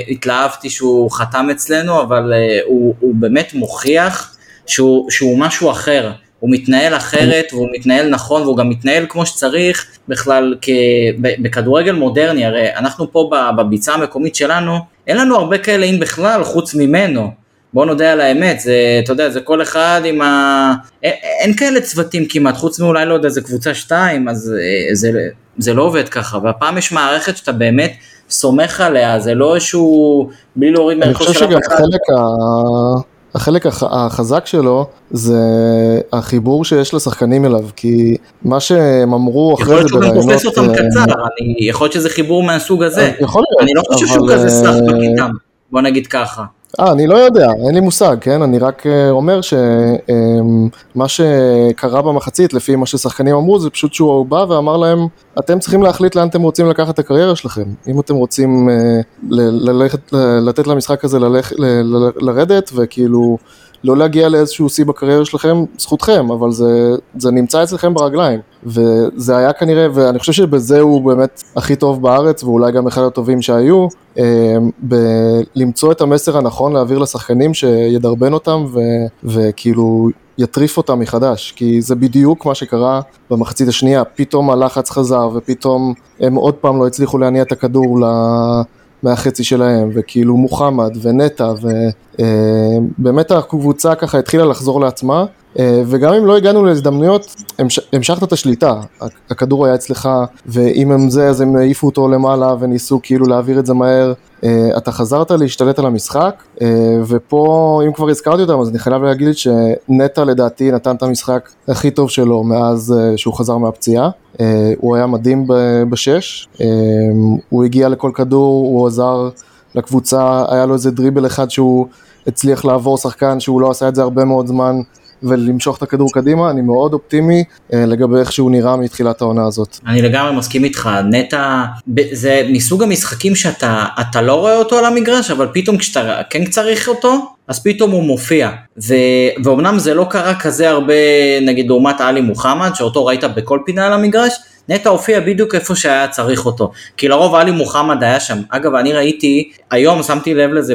התלהבתי שהוא חתם אצלנו, אבל אה, הוא, הוא באמת מוכיח שהוא, שהוא משהו אחר. הוא מתנהל אחרת והוא מתנהל נכון והוא גם מתנהל כמו שצריך בכלל כ... בכדורגל מודרני, הרי אנחנו פה בביצה המקומית שלנו, אין לנו הרבה כאלה אם בכלל חוץ ממנו. בוא נודה על האמת, זה, אתה יודע, זה כל אחד עם ה... אין, אין כאלה צוותים כמעט, חוץ מאולי לא יודע, זה קבוצה שתיים, אז אה, זה, זה לא עובד ככה, והפעם יש מערכת שאתה באמת סומך עליה, זה לא איזשהו, בלי להוריד אני מערכו חושב של אף שגם אחד. חלק, ה... החלק הח... החזק שלו זה החיבור שיש לשחקנים אליו, כי מה שהם אמרו יכול אחרי להיות זה שהוא גם בראיונות... תופס אותם אה, קצר, אני, יכול להיות שזה חיבור מהסוג הזה. יכול להיות, אני לא חושב שהוא כזה סלח אה, בכיתם, בוא נגיד ככה. אה, אני לא יודע, אין לי מושג, כן? אני רק אה, אומר שמה שקרה במחצית, לפי מה ששחקנים אמרו, זה פשוט שהוא בא ואמר להם, אתם צריכים להחליט לאן אתם רוצים לקחת את הקריירה שלכם. אם אתם רוצים אה, ללכת, לתת למשחק הזה ללכ, ל- ל- לרדת, וכאילו לא להגיע לאיזשהו שיא בקריירה שלכם, זכותכם, אבל זה, זה נמצא אצלכם ברגליים. וזה היה כנראה, ואני חושב שבזה הוא באמת הכי טוב בארץ, ואולי גם אחד הטובים שהיו, אה, בלמצוא את המסר הנכון להעביר לשחקנים שידרבן אותם ו, וכאילו יטריף אותם מחדש, כי זה בדיוק מה שקרה במחצית השנייה, פתאום הלחץ חזר ופתאום הם עוד פעם לא הצליחו להניע את הכדור ל... מהחצי שלהם, וכאילו מוחמד ונטע, ובאמת הקבוצה ככה התחילה לחזור לעצמה, אה, וגם אם לא הגענו להזדמנויות, המש- המשכת את השליטה, הכדור היה אצלך, ואם הם זה, אז הם העיפו אותו למעלה וניסו כאילו להעביר את זה מהר. אה, אתה חזרת להשתלט על המשחק, אה, ופה, אם כבר הזכרתי אותם, אז אני חייב להגיד שנטע לדעתי נתן את המשחק הכי טוב שלו מאז אה, שהוא חזר מהפציעה. אה, הוא היה מדהים בשש, אה, הוא הגיע לכל כדור, הוא עזר לקבוצה, היה לו איזה דריבל אחד שהוא הצליח לעבור שחקן שהוא לא עשה את זה הרבה מאוד זמן ולמשוך את הכדור קדימה, אני מאוד אופטימי אה, לגבי איך שהוא נראה מתחילת העונה הזאת. אני לגמרי מסכים איתך, נטע, זה מסוג המשחקים שאתה אתה לא רואה אותו על המגרש, אבל פתאום כשאתה כן צריך אותו, אז פתאום הוא מופיע. ו, ואומנם זה לא קרה כזה הרבה, נגיד לעומת עלי מוחמד, שאותו ראית בכל פינה על המגרש, נטע הופיע בדיוק איפה שהיה צריך אותו. כי לרוב עלי מוחמד היה שם. אגב, אני ראיתי, היום שמתי לב לזה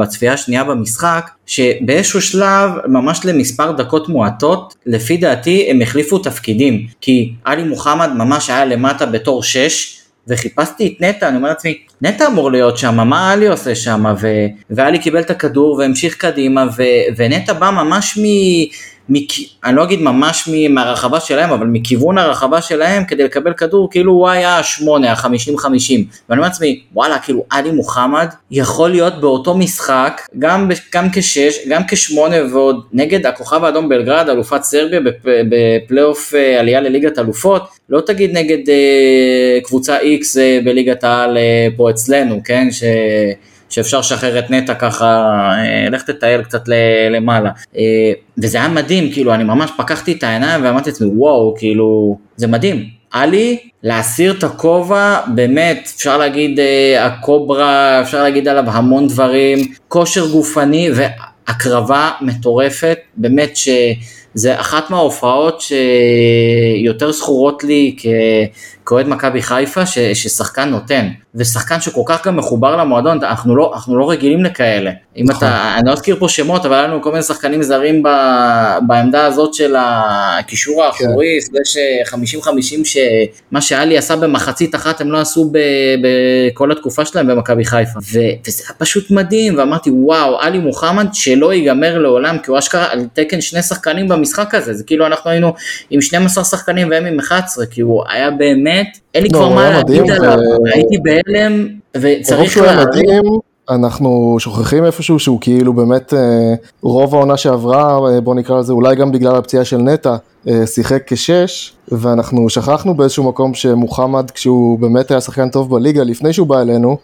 בצפייה השנייה במשחק, שבאיזשהו שלב, ממש למספר דקות מועטות, לפי דעתי הם החליפו תפקידים. כי עלי מוחמד ממש היה למטה בתור 6, וחיפשתי את נטע, אני אומר לעצמי, נטע אמור להיות שם, מה עלי עושה שם? ו- ועלי קיבל את הכדור והמשיך קדימה, ו- ונטע בא ממש מ... מק... אני לא אגיד ממש מהרחבה שלהם, אבל מכיוון הרחבה שלהם, כדי לקבל כדור, כאילו הוא היה השמונה, החמישים חמישים. ואני אומר לעצמי, וואלה, כאילו עלי מוחמד יכול להיות באותו משחק, גם, גם כשש, גם כשמונה ועוד נגד הכוכב האדום בלגרד, אלופת סרביה בפלייאוף אה, עלייה לליגת אלופות, לא תגיד נגד אה, קבוצה X אה, בליגת העל אה, פה אצלנו, כן? ש... שאפשר לשחרר את נטע ככה, אה, לך תטייל קצת למעלה. אה, וזה היה מדהים, כאילו, אני ממש פקחתי את העיניים ואמרתי לעצמי, וואו, כאילו, זה מדהים. עלי, להסיר את הכובע, באמת, אפשר להגיד אה, הקוברה, אפשר להגיד עליו המון דברים, כושר גופני והקרבה מטורפת, באמת ש... זה אחת מההופעות שיותר זכורות לי כאוהד מכבי חיפה, ש, ששחקן נותן, ושחקן שכל כך גם מחובר למועדון, אנחנו לא, אנחנו לא רגילים לכאלה. אם אתה, נכון. אני לא אזכיר פה שמות, אבל היה לנו כל מיני שחקנים זרים ב, בעמדה הזאת של הקישור האחורי, כן. סלש 50-50, שמה שאלי עשה במחצית אחת הם לא עשו ב, בכל התקופה שלהם במכבי חיפה. ו, וזה היה פשוט מדהים, ואמרתי וואו, עלי מוחמד שלא ייגמר לעולם, כי הוא אשכרה על תקן שני שחקנים במשחק הזה, זה כאילו אנחנו היינו עם 12 שחקנים והם עם 11, כי הוא היה באמת, אין לי לא, כבר מה להגיד עליו, הייתי בהלם, וצריך להבין. אנחנו שוכחים איפשהו שהוא כאילו באמת אה, רוב העונה שעברה, אה, בוא נקרא לזה אולי גם בגלל הפציעה של נטע, אה, שיחק כשש, ואנחנו שכחנו באיזשהו מקום שמוחמד, כשהוא באמת היה שחקן טוב בליגה לפני שהוא בא אלינו,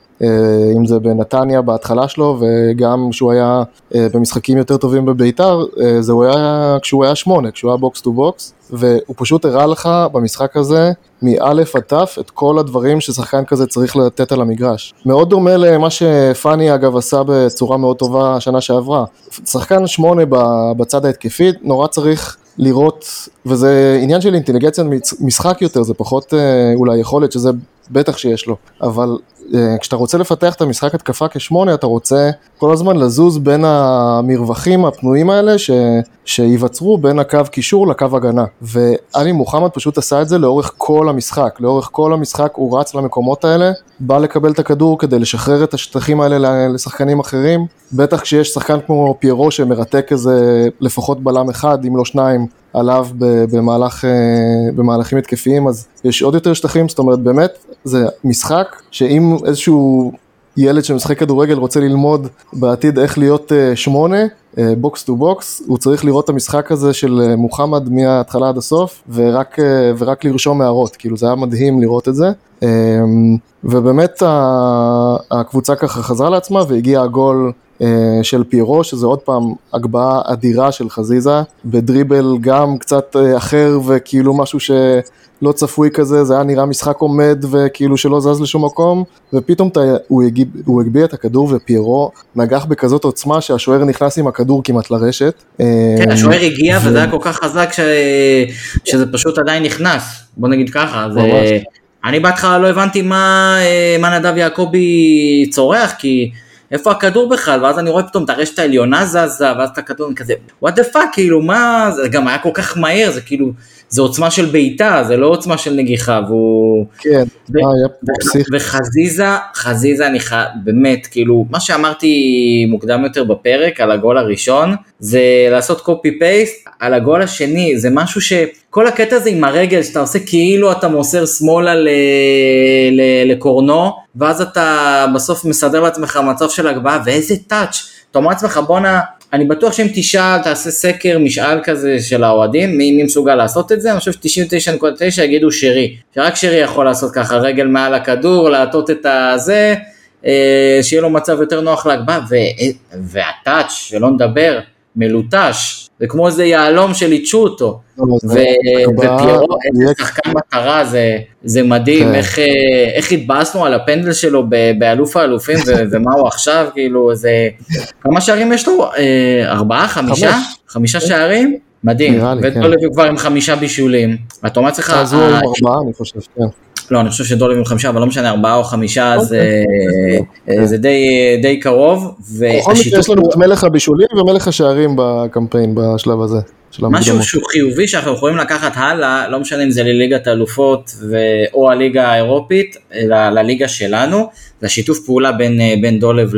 אם זה בנתניה בהתחלה שלו, וגם כשהוא היה במשחקים יותר טובים בביתר, זה הוא היה כשהוא היה שמונה, כשהוא היה box to box, והוא פשוט הראה לך במשחק הזה, מאלף עד תף, את כל הדברים ששחקן כזה צריך לתת על המגרש. מאוד דומה למה שפאני אגב עשה בצורה מאוד טובה השנה שעברה. שחקן שמונה בצד ההתקפי, נורא צריך לראות, וזה עניין של אינטליגנציה משחק יותר, זה פחות אה, אולי יכולת, שזה בטח שיש לו, אבל כשאתה רוצה לפתח את המשחק התקפה כשמונה, אתה רוצה כל הזמן לזוז בין המרווחים הפנויים האלה ש, שייווצרו בין הקו קישור לקו הגנה. ואלי מוחמד פשוט עשה את זה לאורך כל המשחק. לאורך כל המשחק הוא רץ למקומות האלה, בא לקבל את הכדור כדי לשחרר את השטחים האלה לשחקנים אחרים. בטח כשיש שחקן כמו פיירו שמרתק איזה לפחות בלם אחד, אם לא שניים, עליו במהלך, אה, במהלכים התקפיים, אז יש עוד יותר שטחים, זאת אומרת באמת זה משחק שאם איזשהו ילד שמשחק כדורגל רוצה ללמוד בעתיד איך להיות אה, שמונה, box to box, הוא צריך לראות את המשחק הזה של אה, מוחמד מההתחלה עד הסוף, ורק, ורק לרשום הערות, כאילו זה היה מדהים לראות את זה. ובאמת הקבוצה ככה חזרה לעצמה והגיע הגול של פירו, שזה עוד פעם הגבהה אדירה של חזיזה, בדריבל גם קצת אה, אחר וכאילו משהו שלא צפוי כזה, זה היה נראה משחק עומד וכאילו שלא זז לשום מקום, ופתאום תה, הוא, הגיב, הוא הגביה את הכדור ופיירו נגח בכזאת עוצמה שהשוער נכנס עם הכדור כמעט לרשת. אה, כן, השוער הגיע ו... וזה היה כל כך חזק ש... שזה פשוט עדיין נכנס, בוא נגיד ככה. זה... אני בהתחלה לא הבנתי מה, מה נדב יעקבי צורח, כי... איפה הכדור בכלל? ואז אני רואה פתאום את הרשת העליונה זזה, ואז את הכדור כזה, what the fuck, כאילו, מה, זה גם היה כל כך מהר, זה כאילו, זה עוצמה של בעיטה, זה לא עוצמה של נגיחה, והוא... כן, ו- ו- וחזיזה, חזיזה אני חייב, באמת, כאילו, מה שאמרתי מוקדם יותר בפרק על הגול הראשון, זה לעשות קופי פייסט על הגול השני, זה משהו ש... כל הקטע הזה עם הרגל, שאתה עושה כאילו אתה מוסר שמאלה ל... ל... לקורנו, ואז אתה בסוף מסדר לעצמך מצב של הגבהה, ואיזה טאץ'. אתה אומר לעצמך בואנה, אני בטוח שאם תשאל, תעשה סקר, משאל כזה של האוהדים, מי, מי מסוגל לעשות את זה, אני חושב ש-99.9 יגידו שרי, שרק שרי יכול לעשות ככה, רגל מעל הכדור, להטות את הזה, אה, שיהיה לו מצב יותר נוח להגבהה, והטאץ', שלא נדבר, מלוטש, זה כמו איזה יהלום שליטשו אותו, לא, ופיירו, איזה שחקן מטרה, זה מדהים, כן. איך התבאסנו על הפנדל שלו באלוף האלופים, ומה הוא עכשיו, כאילו, זה, כמה שערים יש לו? אה, ארבעה, חמישה? חמישה שערים? מדהים, ודולב כן. כבר עם חמישה בישולים, ואתה אומר לך... אז הוא עם ארבעה, אני חושב, כן. לא, אני חושב שדולב עם חמישה, אבל לא משנה, ארבעה או חמישה, זה, אוקיי. אה, זה די, קרוב. בכל מקרה יש לנו את מלך הבישולים ומלך השערים בקמפיין בשלב הזה. משהו שהוא חיובי שאנחנו יכולים לקחת הלאה, לא משנה אם זה לליגת האלופות או הליגה האירופית, אלא לליגה שלנו, זה השיתוף פעולה בין, אה, בין דולב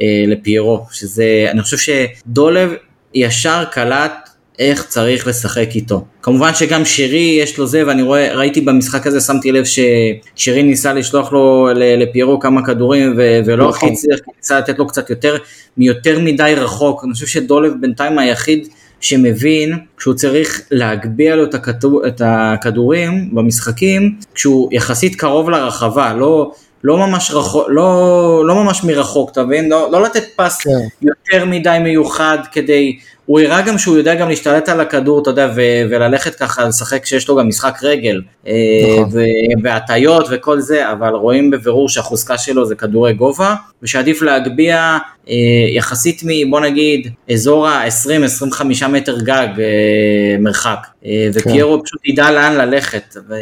אה, לפיירו, שזה, אני חושב שדולב ישר קלט איך צריך לשחק איתו. כמובן שגם שרי יש לו זה, ואני רואה, ראיתי במשחק הזה, שמתי לב ששרי ניסה לשלוח לו לפיירו כמה כדורים ו- ולא הכי נכון. הצליח, ניסה לתת לו קצת יותר, מיותר מדי רחוק. אני חושב שדולב בינתיים היחיד שמבין שהוא צריך להגביה לו את, הכדור, את הכדורים במשחקים כשהוא יחסית קרוב לרחבה, לא, לא, ממש, רחוק, לא, לא ממש מרחוק, אתה מבין? לא, לא לתת פס כן. יותר מדי מיוחד כדי, הוא הראה גם שהוא יודע גם להשתלט על הכדור, אתה יודע, ו- וללכת ככה לשחק שיש לו גם משחק רגל, אה, נכון. ו- והטיות וכל זה, אבל רואים בבירור שהחוזקה שלו זה כדורי גובה, ושעדיף להגביה אה, יחסית מ... בוא נגיד, אזור ה-20-25 מטר גג אה, מרחק, אה, ופיירו פשוט ידע לאן ללכת. ו...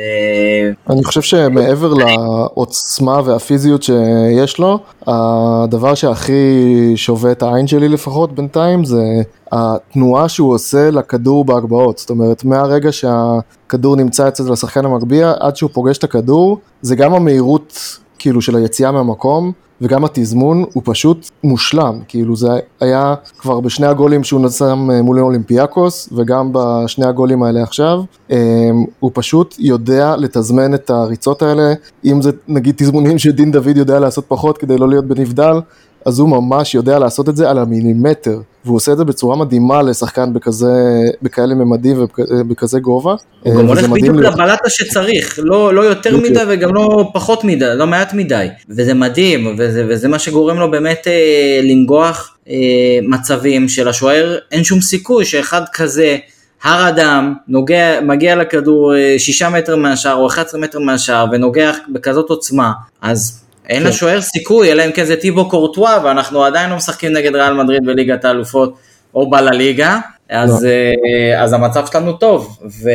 אני חושב שמעבר לעוצמה והפיזיות שיש לו, הדבר שהכי שובה את העין שלי לפחות בינתיים זה התנועה שהוא עושה לכדור בהגבהות. זאת אומרת, מהרגע שהכדור נמצא אצל השחקן המגביה, עד שהוא פוגש את הכדור, זה גם המהירות כאילו של היציאה מהמקום, וגם התזמון הוא פשוט מושלם, כאילו זה היה כבר בשני הגולים שהוא נשם מול אולימפיאקוס וגם בשני הגולים האלה עכשיו, אמ, הוא פשוט יודע לתזמן את הריצות האלה, אם זה נגיד תזמונים שדין דוד יודע לעשות פחות כדי לא להיות בנבדל, אז הוא ממש יודע לעשות את זה על המילימטר, והוא עושה את זה בצורה מדהימה לשחקן בכזה, בכאלה ממדים ובכזה גובה. הוא גם וזה הולך בדיוק. לבלטה שצריך, לא, לא יותר בדיוק. מדי וגם לא פחות מדי, לא מעט מדי. וזה מדהים, וזה, וזה מה שגורם לו באמת אה, לנגוח אה, מצבים שלשוער אין שום סיכוי שאחד כזה, הר אדם, נוגע, מגיע לכדור אה, שישה מטר מהשער או 11 מטר מהשער ונוגח בכזאת עוצמה, אז אין כן. לשוער סיכוי, אלא אם כן זה טיבו קורטואה, ואנחנו עדיין לא משחקים נגד ריאל מדריד בליגת האלופות או בלליגה. אז, לא. אה, אז המצב שלנו טוב, ו...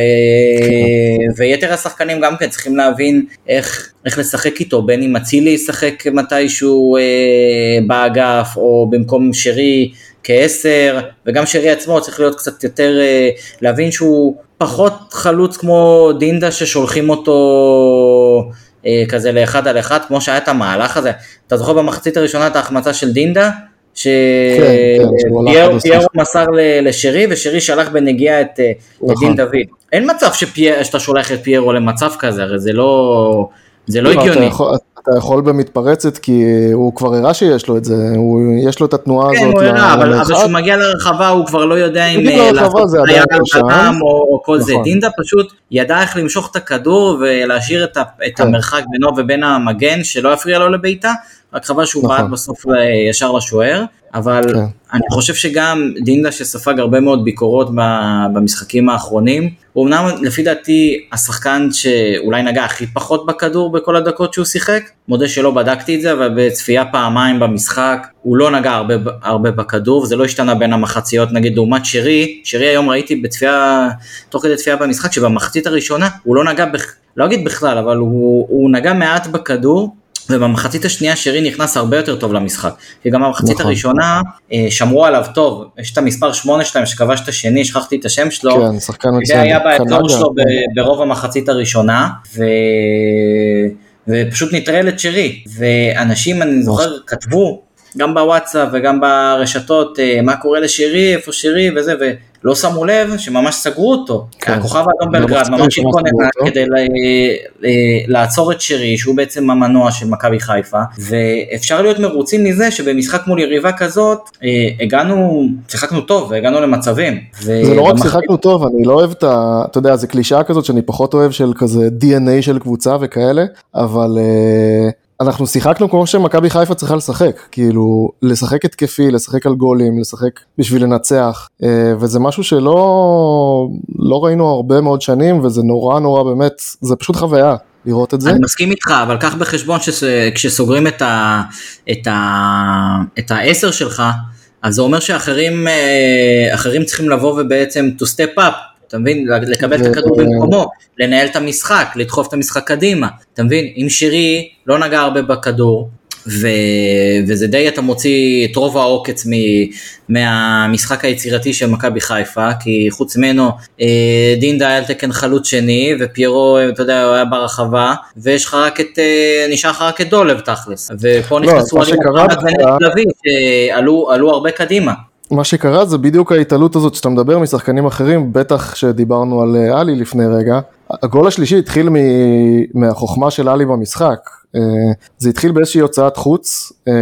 ויתר השחקנים גם כן צריכים להבין איך, איך לשחק איתו, בין אם אצילי ישחק מתישהו אה, באגף, או במקום שרי כעשר, וגם שרי עצמו צריך להיות קצת יותר, אה, להבין שהוא פחות חלוץ כמו דינדה ששולחים אותו כזה לאחד על אחד, כמו שהיה את המהלך הזה. אתה זוכר במחצית הראשונה את ההחמצה של דינדה? כן, כן. שפיירו מסר ל- לשרי ושרי שלח בנגיעה את, אה, את נכון. דין דוד. אין מצב שפי- שאתה שולח את פיירו למצב כזה, הרי זה לא, זה לא אתה הגיוני. יכול, אתה יכול במתפרצת כי הוא כבר הראה שיש לו את זה, הוא, יש לו את התנועה כן, הזאת. הוא הראה, אבל. כשהוא מגיע לרחבה הוא כבר לא יודע אם אה, לעשות שם. על או, או כל זה. נכון. דינדה פשוט ידע איך למשוך את הכדור ולהשאיר את, את כן. המרחק בינו ובין המגן שלא יפריע לו לבעיטה, רק חבל שהוא נכון. בעט בסוף אה, ישר לשוער, אבל כן. אני חושב שגם דינדה שספג הרבה מאוד ביקורות במשחקים האחרונים, הוא אמנם לפי דעתי השחקן שאולי נגע הכי פחות בכדור בכל הדקות שהוא שיחק, מודה שלא בדקתי את זה, אבל בצפייה פעמיים במשחק הוא לא נגע הרבה, הרבה בכדור, וזה לא השתנה בין המחציות נגיד לעומת שרי, שרי היום ראיתי בצפייה, תוך כדי צפייה במשחק, שבמחצית הראשונה הוא לא נגע, בכ... לא אגיד בכלל, אבל הוא, הוא נגע מעט בכדור. ובמחצית השנייה שרי נכנס הרבה יותר טוב למשחק, כי גם במחצית נכון. הראשונה אה, שמרו עליו טוב, יש את המספר 8 שלהם שכבש את השני, שכחתי את השם שלו, כן, שחקן זה מצוין. היה באזור. שלו ברוב המחצית הראשונה, ו... ופשוט נטרל את שרי, ואנשים אני זוכר כתבו, גם בוואטסאפ וגם ברשתות, אה, מה קורה לשרי, איפה שרי וזה, ולא שמו לב שממש סגרו אותו, כן. הכוכב האדום בלגרד ממש התכונן. כדי ל- ל- לעצור את שרי, שהוא בעצם המנוע של מכבי חיפה, ואפשר להיות מרוצים מזה שבמשחק מול יריבה כזאת, אה, הגענו, שיחקנו טוב והגענו למצבים. זה לא רק שיחקנו טוב, אני לא אוהב את ה... אתה יודע, זה קלישאה כזאת שאני פחות אוהב של כזה DNA של קבוצה וכאלה, אבל אה, אנחנו שיחקנו כמו שמכבי חיפה צריכה לשחק, כאילו, לשחק התקפי, לשחק על גולים, לשחק בשביל לנצח, אה, וזה משהו שלא לא ראינו הרבה מאוד שנים, וזה נורא נורא באמת, זה פשוט חוויה לראות את זה. אני מסכים איתך, אבל קח בחשבון שכשסוגרים את, ה, את, ה, את העשר שלך, אז זה אומר שאחרים אה, צריכים לבוא ובעצם to step up, אתה מבין? לקבל את ו- הכדור במקומו, לנהל את המשחק, לדחוף את המשחק קדימה. אתה מבין? אם שירי לא נגע הרבה בכדור, ו... וזה די אתה מוציא את רוב העוקץ מ... מהמשחק היצירתי של מכבי חיפה, כי חוץ ממנו אה, דינדה היה על תקן חלוץ שני, ופיירו, אתה יודע, הוא היה ברחבה, ויש לך רק את, אה, נשאר לך רק את דולב תכלס, ופה לא, נכנסו מה עלים שקרה לביא, שעלו עלו הרבה קדימה. מה שקרה זה בדיוק ההתעלות הזאת שאתה מדבר משחקנים אחרים, בטח שדיברנו על אה, עלי לפני רגע. הגול השלישי התחיל מ... מהחוכמה של עלי במשחק. אה, זה התחיל באיזושהי הוצאת חוץ, אה,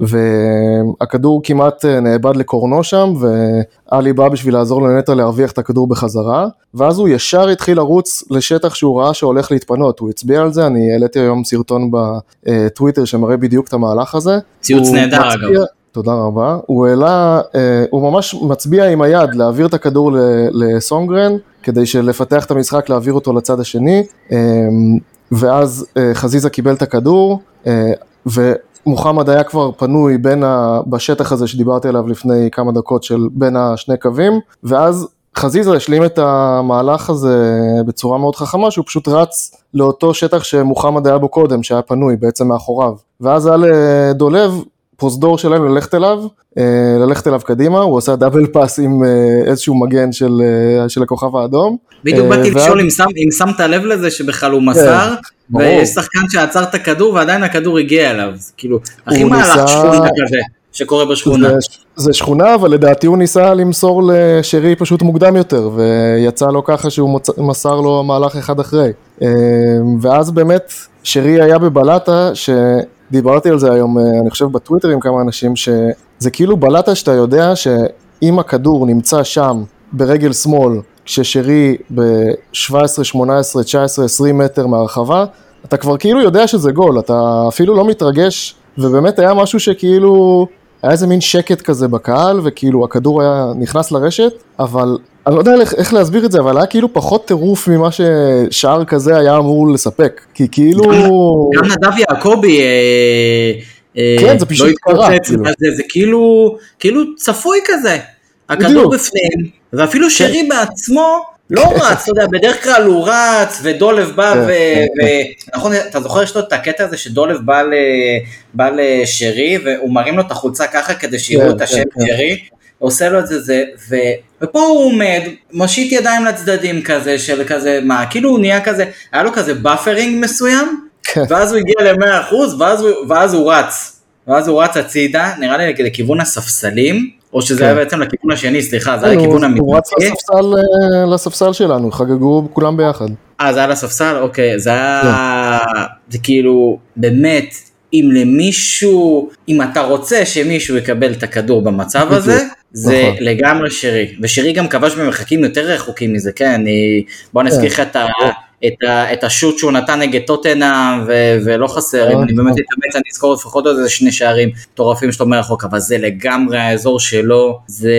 והכדור כמעט נאבד לקורנו שם, ועלי בא בשביל לעזור לנטע להרוויח את הכדור בחזרה, ואז הוא ישר התחיל לרוץ לשטח שהוא ראה שהולך להתפנות, הוא הצביע על זה, אני העליתי היום סרטון בטוויטר שמראה בדיוק את המהלך הזה. ציוץ נהדר אגב. תודה רבה. הוא העלה, אה, הוא ממש מצביע עם היד להעביר את הכדור לסונגרן, כדי לפתח את המשחק, להעביר אותו לצד השני, אה, ואז אה, חזיזה קיבל את הכדור, ומוחמד היה כבר פנוי בין ה... בשטח הזה שדיברתי עליו לפני כמה דקות, של בין השני קווים, ואז חזיזה השלים את המהלך הזה בצורה מאוד חכמה, שהוא פשוט רץ לאותו שטח שמוחמד היה בו קודם, שהיה פנוי בעצם מאחוריו. ואז היה לדולב פרוזדור שלהם ללכת אליו, אה, ללכת אליו קדימה, הוא עושה דאבל פאס עם אה, איזשהו מגן של, אה, של הכוכב האדום. בדיוק באתי לשאול אם, שם, אם שמת לב לזה שבכלל הוא מסר, כן, ויש שחקן שעצר את הכדור ועדיין הכדור הגיע אליו, זה כאילו, הכי מהלך שכונה כזה. שקורה בשכונה. זה, זה שכונה, אבל לדעתי הוא ניסה למסור לשרי פשוט מוקדם יותר, ויצא לו ככה שהוא מוצ... מסר לו מהלך אחד אחרי. ואז באמת, שרי היה בבלטה, ש... דיברתי על זה היום, אה, אני חושב בטוויטר עם כמה אנשים, שזה כאילו בלטה שאתה יודע שאם הכדור נמצא שם ברגל שמאל, כששרי ב-17, 18, 19, 20 מטר מהרחבה, אתה כבר כאילו יודע שזה גול, אתה אפילו לא מתרגש, ובאמת היה משהו שכאילו, היה איזה מין שקט כזה בקהל, וכאילו הכדור היה נכנס לרשת, אבל אני לא יודע איך, להסביר את זה, אבל היה כאילו פחות טירוף ממה ששער כזה היה אמור לספק, כי כאילו... גם נדב יעקבי... אה, אה, כן, זה פשוט לא קרה. כאילו. זה, זה כאילו, כאילו צפוי כזה. הכדור בפנים, ואפילו שרי כן. בעצמו לא כן. רץ, אתה יודע, בדרך כלל הוא רץ, ודולב בא כן, ו... נכון, אתה זוכר יש לו את הקטע הזה שדולב בא לשרי, והוא מרים לו את החולצה ככה כדי שיראו את השם שרי, עושה לו את זה, זה, ו, ופה הוא עומד, מושיט ידיים לצדדים כזה, של כזה, מה, כאילו הוא נהיה כזה, היה לו כזה buffering מסוים, כן. ואז הוא הגיע ל-100% ואז, ואז הוא רץ, ואז הוא רץ הצידה, נראה לי לכיוון הספסלים, או שזה כן. היה בעצם לכיוון השני, סליחה, זה היה לכיוון המתנגד. הוא רץ לספסל, אה, לספסל שלנו, חגגו כולם ביחד. אה, זה היה לספסל? אוקיי, זה היה, כן. זה כאילו, באמת, אם למישהו, אם אתה רוצה שמישהו יקבל את הכדור במצב הזה, זה נכון. לגמרי שרי, ושרי גם כבש במרחקים יותר רחוקים מזה, כן, אני, בוא נזכיר לך את, ה, את, ה, את השוט שהוא נתן נגד טוטנה, ו, ולא חסר, אם אני באמת אתאמץ אני אזכור לפחות עוד איזה שני שערים מטורפים שאתה אומר רחוק, אבל זה לגמרי האזור שלו, זה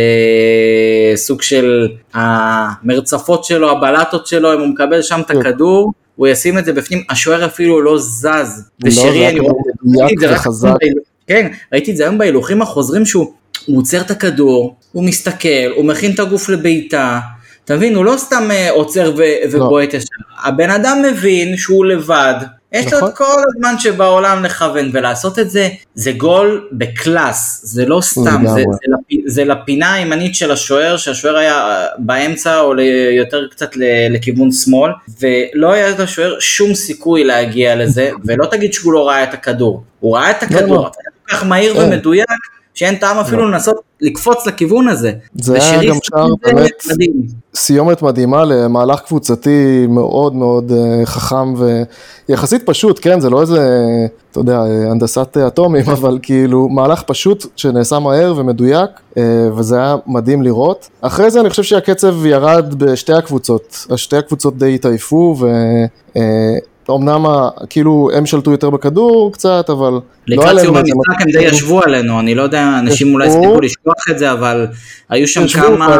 סוג של המרצפות שלו, הבלטות שלו, אם הוא מקבל שם את כן. הכדור, הוא ישים את זה בפנים, השוער אפילו לא זז, ושרי, אני רואה את זה רק, כן, ראיתי את זה היום בהילוכים החוזרים שהוא הוא עוצר את הכדור, הוא מסתכל, הוא מכין את הגוף לבעיטה, אתה מבין, הוא לא סתם אה, עוצר לא. ובועט ישר, הבן אדם מבין שהוא לבד, יש לו את נכון. כל הזמן שבעולם לכוון ולעשות את זה, זה גול בקלאס, זה לא סתם, זה, זה, לפ, זה לפינה הימנית של השוער, שהשוער היה אה, באמצע או יותר קצת לכיוון שמאל, ולא היה לשוער שום סיכוי להגיע לזה, ולא תגיד שהוא לא ראה את הכדור, הוא ראה את לא, הכדור, לא. כל כך מהיר כן. ומדויק, שאין טעם אפילו לא. לנסות לקפוץ לכיוון הזה. זה היה גם שער באמת סיומת מדהימה למהלך קבוצתי מאוד מאוד uh, חכם ויחסית פשוט, כן, זה לא איזה, אתה יודע, הנדסת אטומים, אבל כאילו מהלך פשוט שנעשה מהר ומדויק, וזה היה מדהים לראות. אחרי זה אני חושב שהקצב ירד בשתי הקבוצות, שתי הקבוצות די התעייפו ו... אמנם כאילו הם שלטו יותר בכדור קצת, אבל לא לקראת סיום המשחק הם די ישבו עלינו, אני לא יודע, אנשים אולי הספיקו לשכוח את זה, אבל היו שם כמה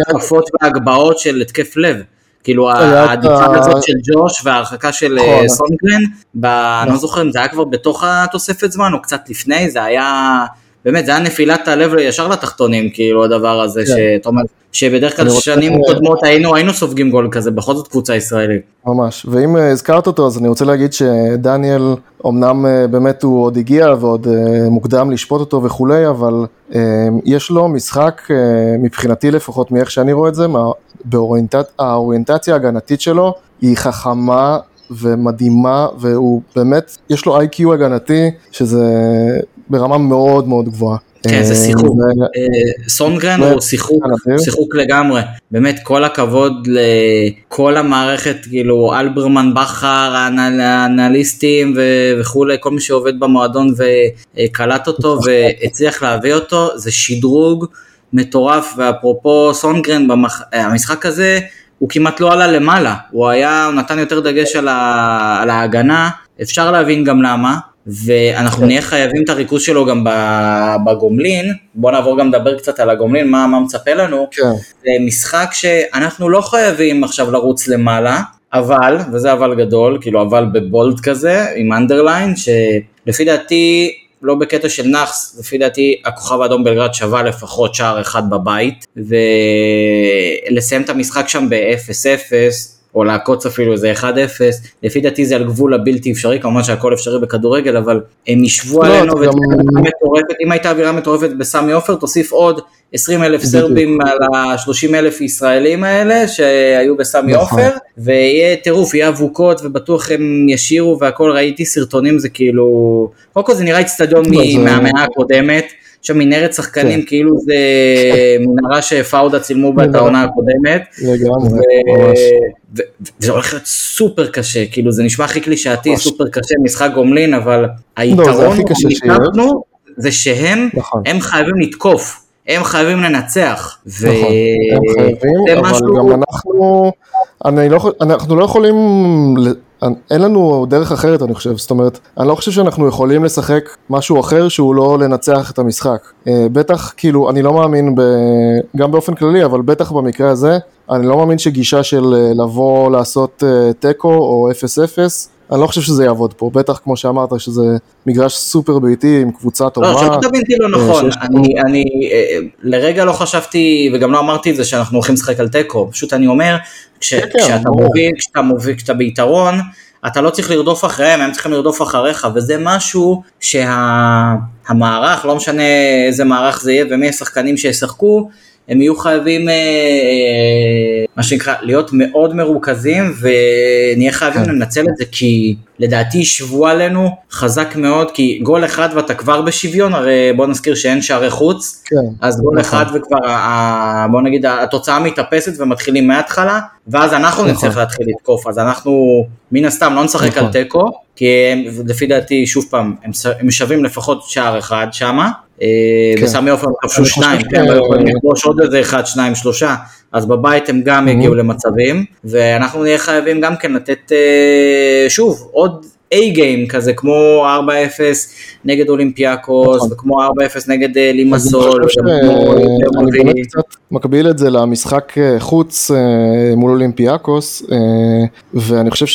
התקפות והגבהות של התקף לב. כאילו העדיפה הזאת של ג'וש וההרחקה של אה, נכון. סונגרן, אני לא זוכר אם זה היה כבר בתוך התוספת זמן או קצת לפני, זה היה... באמת, זה היה נפילת הלב ישר לתחתונים, כאילו, הדבר הזה, כן. שאתה אומר, שבדרך כלל שנים קודמות היינו, היינו סופגים גול כזה, בכל זאת קבוצה ישראלית. ממש, ואם אה, הזכרת אותו, אז אני רוצה להגיד שדניאל, אמנם אה, באמת הוא עוד הגיע ועוד אה, מוקדם לשפוט אותו וכולי, אבל יש לו משחק, מבחינתי לפחות, מאיך שאני רואה את זה, באוריינטציה האוריינטציה ההגנתית שלו היא חכמה ומדהימה, והוא באמת, יש לו איי-קיו הגנתי, שזה ברמה מאוד מאוד גבוהה. כן, זה אה, שיחוק. אה, סונגרן הוא שיחוק, אדיר. שיחוק לגמרי. באמת, כל הכבוד לכל המערכת, כאילו, אלברמן, בכר, האנ- האנליסטים וכולי, כל מי שעובד במועדון וקלט אותו והצליח להביא אותו, זה שדרוג מטורף, ואפרופו סונגרן. המשחק הזה, הוא כמעט לא עלה למעלה, הוא היה, הוא נתן יותר דגש. על ההגנה, אפשר להבין גם למה, ואנחנו כן. נהיה חייבים את הריכוז שלו גם בגומלין, בוא נעבור גם לדבר קצת על הגומלין, מה, מה מצפה לנו, כן, זה משחק שאנחנו לא חייבים עכשיו לרוץ למעלה, אבל, וזה אבל גדול, כאילו אבל בבולד כזה, עם אנדרליין, שלפי דעתי, לא בקטע של נאחס, לפי דעתי הכוכב האדום בלגרד שווה לפחות שער אחד בבית, ולסיים את המשחק שם ב-0-0, או לעקוץ אפילו איזה 1-0, לפי דעתי זה על גבול הבלתי אפשרי, כמובן שהכל אפשרי בכדורגל, אבל הם ישבו לא, עלינו, אתה ותהיה גם- אווירה מטורפת, אם הייתה אווירה מטורפת בסמי עופר, תוסיף עוד 20 אלף. סרבים על ה-30 אלף ישראלים האלה שהיו בסמי נכון. עופר, ויהיה טירוף, יהיה אבוקות, ובטוח הם ישירו והכל, ראיתי סרטונים, זה כאילו, קודם כל זה נראה איצטדיון זה- מ- מהמאה הקודמת, יש שם מנהרת שחקנים, כן. כאילו זה מנהרה שפאודה צילמו בה את. העונה הקודמת. לגמרי, ממש. וזה הולך להיות סופר קשה, כאילו זה נשמע הכי קלישאתי. סופר קשה, משחק גומלין, אבל לא, זה היתרון זה שהם, נכון. הם חייבים לתקוף, הם חייבים לנצח. ו- נכון, הם חייבים, אבל משהו- גם אנחנו, אני לא, אנחנו לא יכולים, אין לנו דרך אחרת אני חושב, זאת אומרת, אני לא חושב שאנחנו יכולים לשחק משהו אחר שהוא לא לנצח את המשחק. אה, בטח, כאילו, אני לא מאמין, ב, גם באופן כללי, אבל בטח במקרה הזה, אני לא מאמין שגישה של אה, לבוא לעשות אה, תיקו או 0-0, אני לא חושב שזה יעבוד פה, בטח כמו שאמרת שזה מגרש סופר ביתי עם קבוצה טובה. לא, שלא תבין אותי לא נכון, שיש אני, אני אה, לרגע לא חשבתי וגם לא אמרתי את זה שאנחנו הולכים לשחק על תיקו, פשוט אני אומר, כש, כן, כן, כשאתה. מוביל, כשאתה מוביל, כשאתה ביתרון, אתה לא צריך לרדוף אחריהם, הם צריכים לרדוף אחריך, וזה משהו שהמערך, לא משנה איזה מערך זה יהיה ומי השחקנים שישחקו, הם יהיו חייבים, אה, אה, מה שנקרא, להיות מאוד מרוכזים, ונהיה חייבים כן. לנצל את זה, כי לדעתי ישבו עלינו חזק מאוד, כי גול אחד ואתה כבר בשוויון, הרי בוא נזכיר שאין שערי חוץ, כן, אז גול נכון. אחד וכבר, ה- בוא נגיד, התוצאה מתאפסת ומתחילים מההתחלה, ואז אנחנו נכון. נצטרך להתחיל לתקוף, אז אנחנו מן הסתם לא נשחק נכון. על תיקו, כי הם, לפי דעתי, שוב פעם, הם הם שווים לפחות שער אחד שמה. בסמי עופר הם כבשו אני שניים, ש- כן, אבל יכולים לכבוש עוד איזה אחד, שניים, שלושה, אז בבית הם גם יגיעו למצבים, ואנחנו נהיה חייבים גם כן לתת, אה, שוב, עוד A-game כזה, כמו 4-0 נגד אולימפיאקוס, נכון. וכמו 4-0 נגד אה, אני לימסול, באמת רביעי. קצת מקביל את זה למשחק אה, חוץ אה, מול אולימפיאקוס, אה, ואני חושב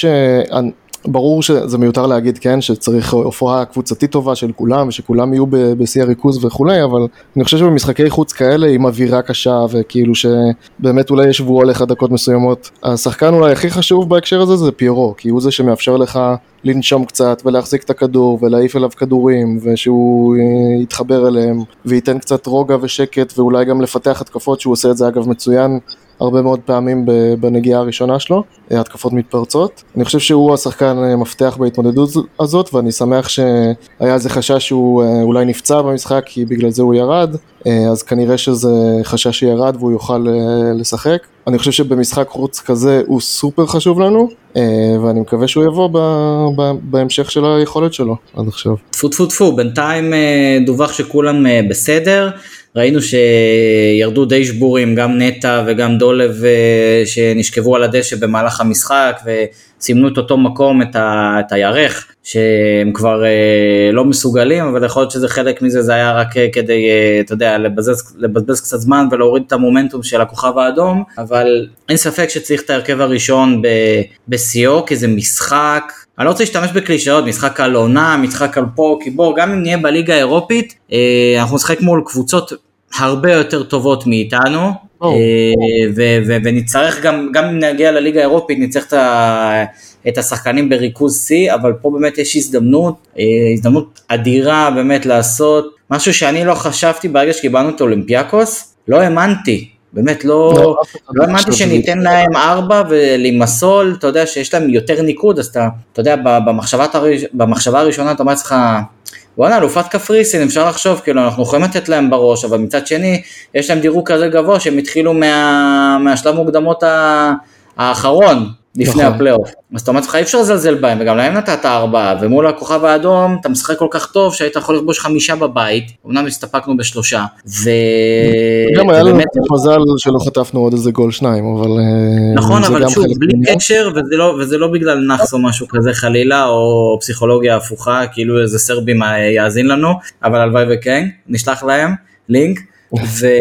שברור שזה מיותר להגיד, כן, שצריך הופעה קבוצתית טובה של כולם, ושכולם יהיו בשיא הריכוז וכולי, אבל אני חושב שבמשחקי חוץ כאלה, עם אווירה קשה, וכאילו שבאמת אולי ישבו עליך דקות מסוימות, השחקן אולי הכי חשוב בהקשר הזה זה פיירו, כי הוא זה שמאפשר לך לנשום קצת ולהחזיק את הכדור ולהעיף אליו כדורים ושהוא אה, יתחבר אליהם וייתן קצת רוגע ושקט ואולי גם לפתח התקפות שהוא עושה את זה אגב מצוין הרבה מאוד פעמים בנגיעה הראשונה שלו, אה, התקפות מתפרצות. אני חושב שהוא השחקן אה, מפתח בהתמודדות הזאת ואני שמח שהיה איזה חשש שהוא אה, אולי נפצע במשחק כי בגלל זה הוא ירד, אז כנראה שזה חשש שירד והוא יוכל לשחק. אני חושב שבמשחק חוץ כזה הוא סופר חשוב לנו ואני מקווה שהוא יבוא בהמשך של היכולת שלו עד עכשיו. טפו טפו טפו, בינתיים דווח שכולם בסדר, ראינו שירדו די שבורים, גם נטע וגם דולב אה, שנשכבו על הדשא במהלך המשחק וסימנו את אותו מקום, את, ה, את הירך, שהם כבר אה, לא מסוגלים, אבל יכול להיות שזה חלק מזה, זה היה רק אה, כדי, אתה יודע, לבזבז, לבזבז קצת זמן ולהוריד את המומנטום של הכוכב האדום, אבל אין ספק שצריך את ההרכב הראשון בשיאו, כי זה משחק אני לא רוצה להשתמש בקלישאות, משחק על עונה, משחק על פה, כי בוא, גם אם נהיה בליגה האירופית, אנחנו נשחק מול קבוצות הרבה יותר טובות מאיתנו. אה, ו- ו- ונצטרך גם, גם אם נגיע לליגה האירופית, נצטרך את, ה- את השחקנים בריכוז שיא, אבל פה באמת יש הזדמנות, אה, הזדמנות אדירה באמת לעשות משהו שאני לא חשבתי ברגע שקיבלנו את אולימפיאקוס, לא האמנתי. באמת לא, לא, אחד לא לא האמנתי שזה שניתן. להם ארבע ולמסול, אתה יודע שיש להם יותר ניקוד, אז אתה, אתה יודע, במחשבה הראשונה אתה אומר לעצמך, בואנה, אלופת קפריסין, אפשר לחשוב, כאילו, אנחנו יכולים לתת להם בראש, אבל מצד שני, יש להם דירוג כזה גבוה שהם התחילו מה, מהשלב מוקדמות האחרון, לפני נכון. הפלייאוף. אז אתה אומר לך, אי אפשר לזלזל בהם, וגם להם נתת ארבעה, ומול הכוכב האדום, אתה משחק כל כך טוב, שהיית יכול לכבוש חמישה בבית, אמנם הסתפקנו בשלושה, ו... גם היה לנו מזל שלא חטפנו עוד איזה גול שניים, אבל... אה, נכון, אבל שוב, בלי. קשר, וזה לא, וזה לא בגלל נאחס או משהו כזה חלילה, או פסיכולוגיה הפוכה, כאילו איזה סרבים יאזין לנו, אבל הלוואי וכן, נשלח להם לינק, וזה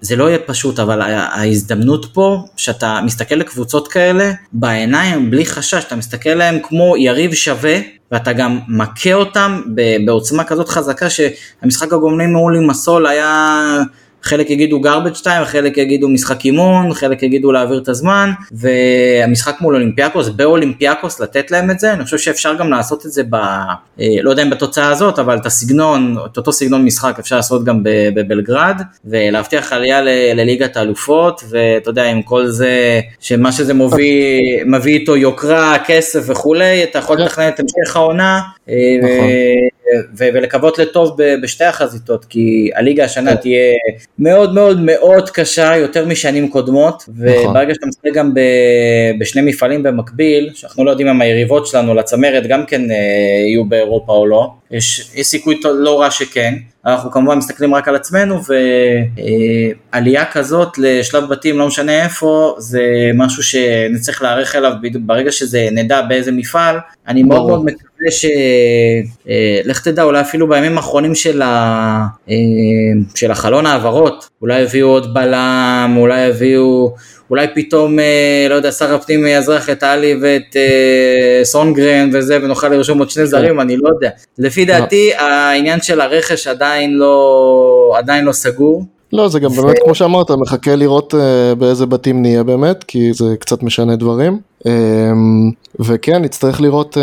זה לא יהיה פשוט, אבל ההזדמנות פה, שאתה מסתכל לקבוצות כאלה, בעיניים, בלי חשש, אתה מסתכל עליהם כמו יריב שווה, ואתה גם מכה אותם בעוצמה כזאת חזקה, שהמשחק הגומלין מול עם הסול היה... חלק יגידו garbage time, חלק יגידו משחק אימון, חלק יגידו להעביר את הזמן, והמשחק מול אולימפיאקוס, באולימפיאקוס לתת להם את זה, אני חושב שאפשר גם לעשות את זה ב... אה, לא יודע אם בתוצאה הזאת, אבל את הסגנון, את אותו סגנון משחק אפשר לעשות גם בבלגרד, ולהבטיח עלייה ל- לליגת האלופות, ואתה יודע, עם כל זה, שמה שזה מוביל, מביא איתו יוקרה, כסף וכולי, אתה יכול כן. לתכנן את המשך העונה. אה, נכון. ו- ולקוות לטוב ב- בשתי החזיתות, כי הליגה השנה כן. תהיה מאוד מאוד מאוד קשה, יותר משנים קודמות, נכון. וברגע שאתה משחק גם ב- בשני מפעלים במקביל, שאנחנו לא יודעים אם היריבות שלנו לצמרת גם כן אה, יהיו באירופה או לא, יש, יש סיכוי לא רע שכן, אנחנו כמובן מסתכלים רק על עצמנו, ועלייה כזאת לשלב בתים, לא משנה איפה, זה משהו שנצטרך להיערך אליו בדיוק ברגע שזה נדע באיזה מפעל, אני מאוד. מאוד מקווה ש... אה, לך תדע, אולי אפילו בימים האחרונים של, ה... אה, של החלון העברות, אולי יביאו עוד בלם, אולי יביאו, אולי פתאום, אה, לא יודע, שר הפנים יאזרח את עלי ואת אה, סונגרן וזה, ונוכל לרשום עוד שני זרים, אני לא יודע. לפי דעתי, העניין של הרכש עדיין לא, עדיין לא סגור. לא, זה גם באמת, כמו שאמרת, מחכה לראות אה, באיזה בתים נהיה באמת, כי זה קצת משנה דברים. אה, וכן, נצטרך לראות אה,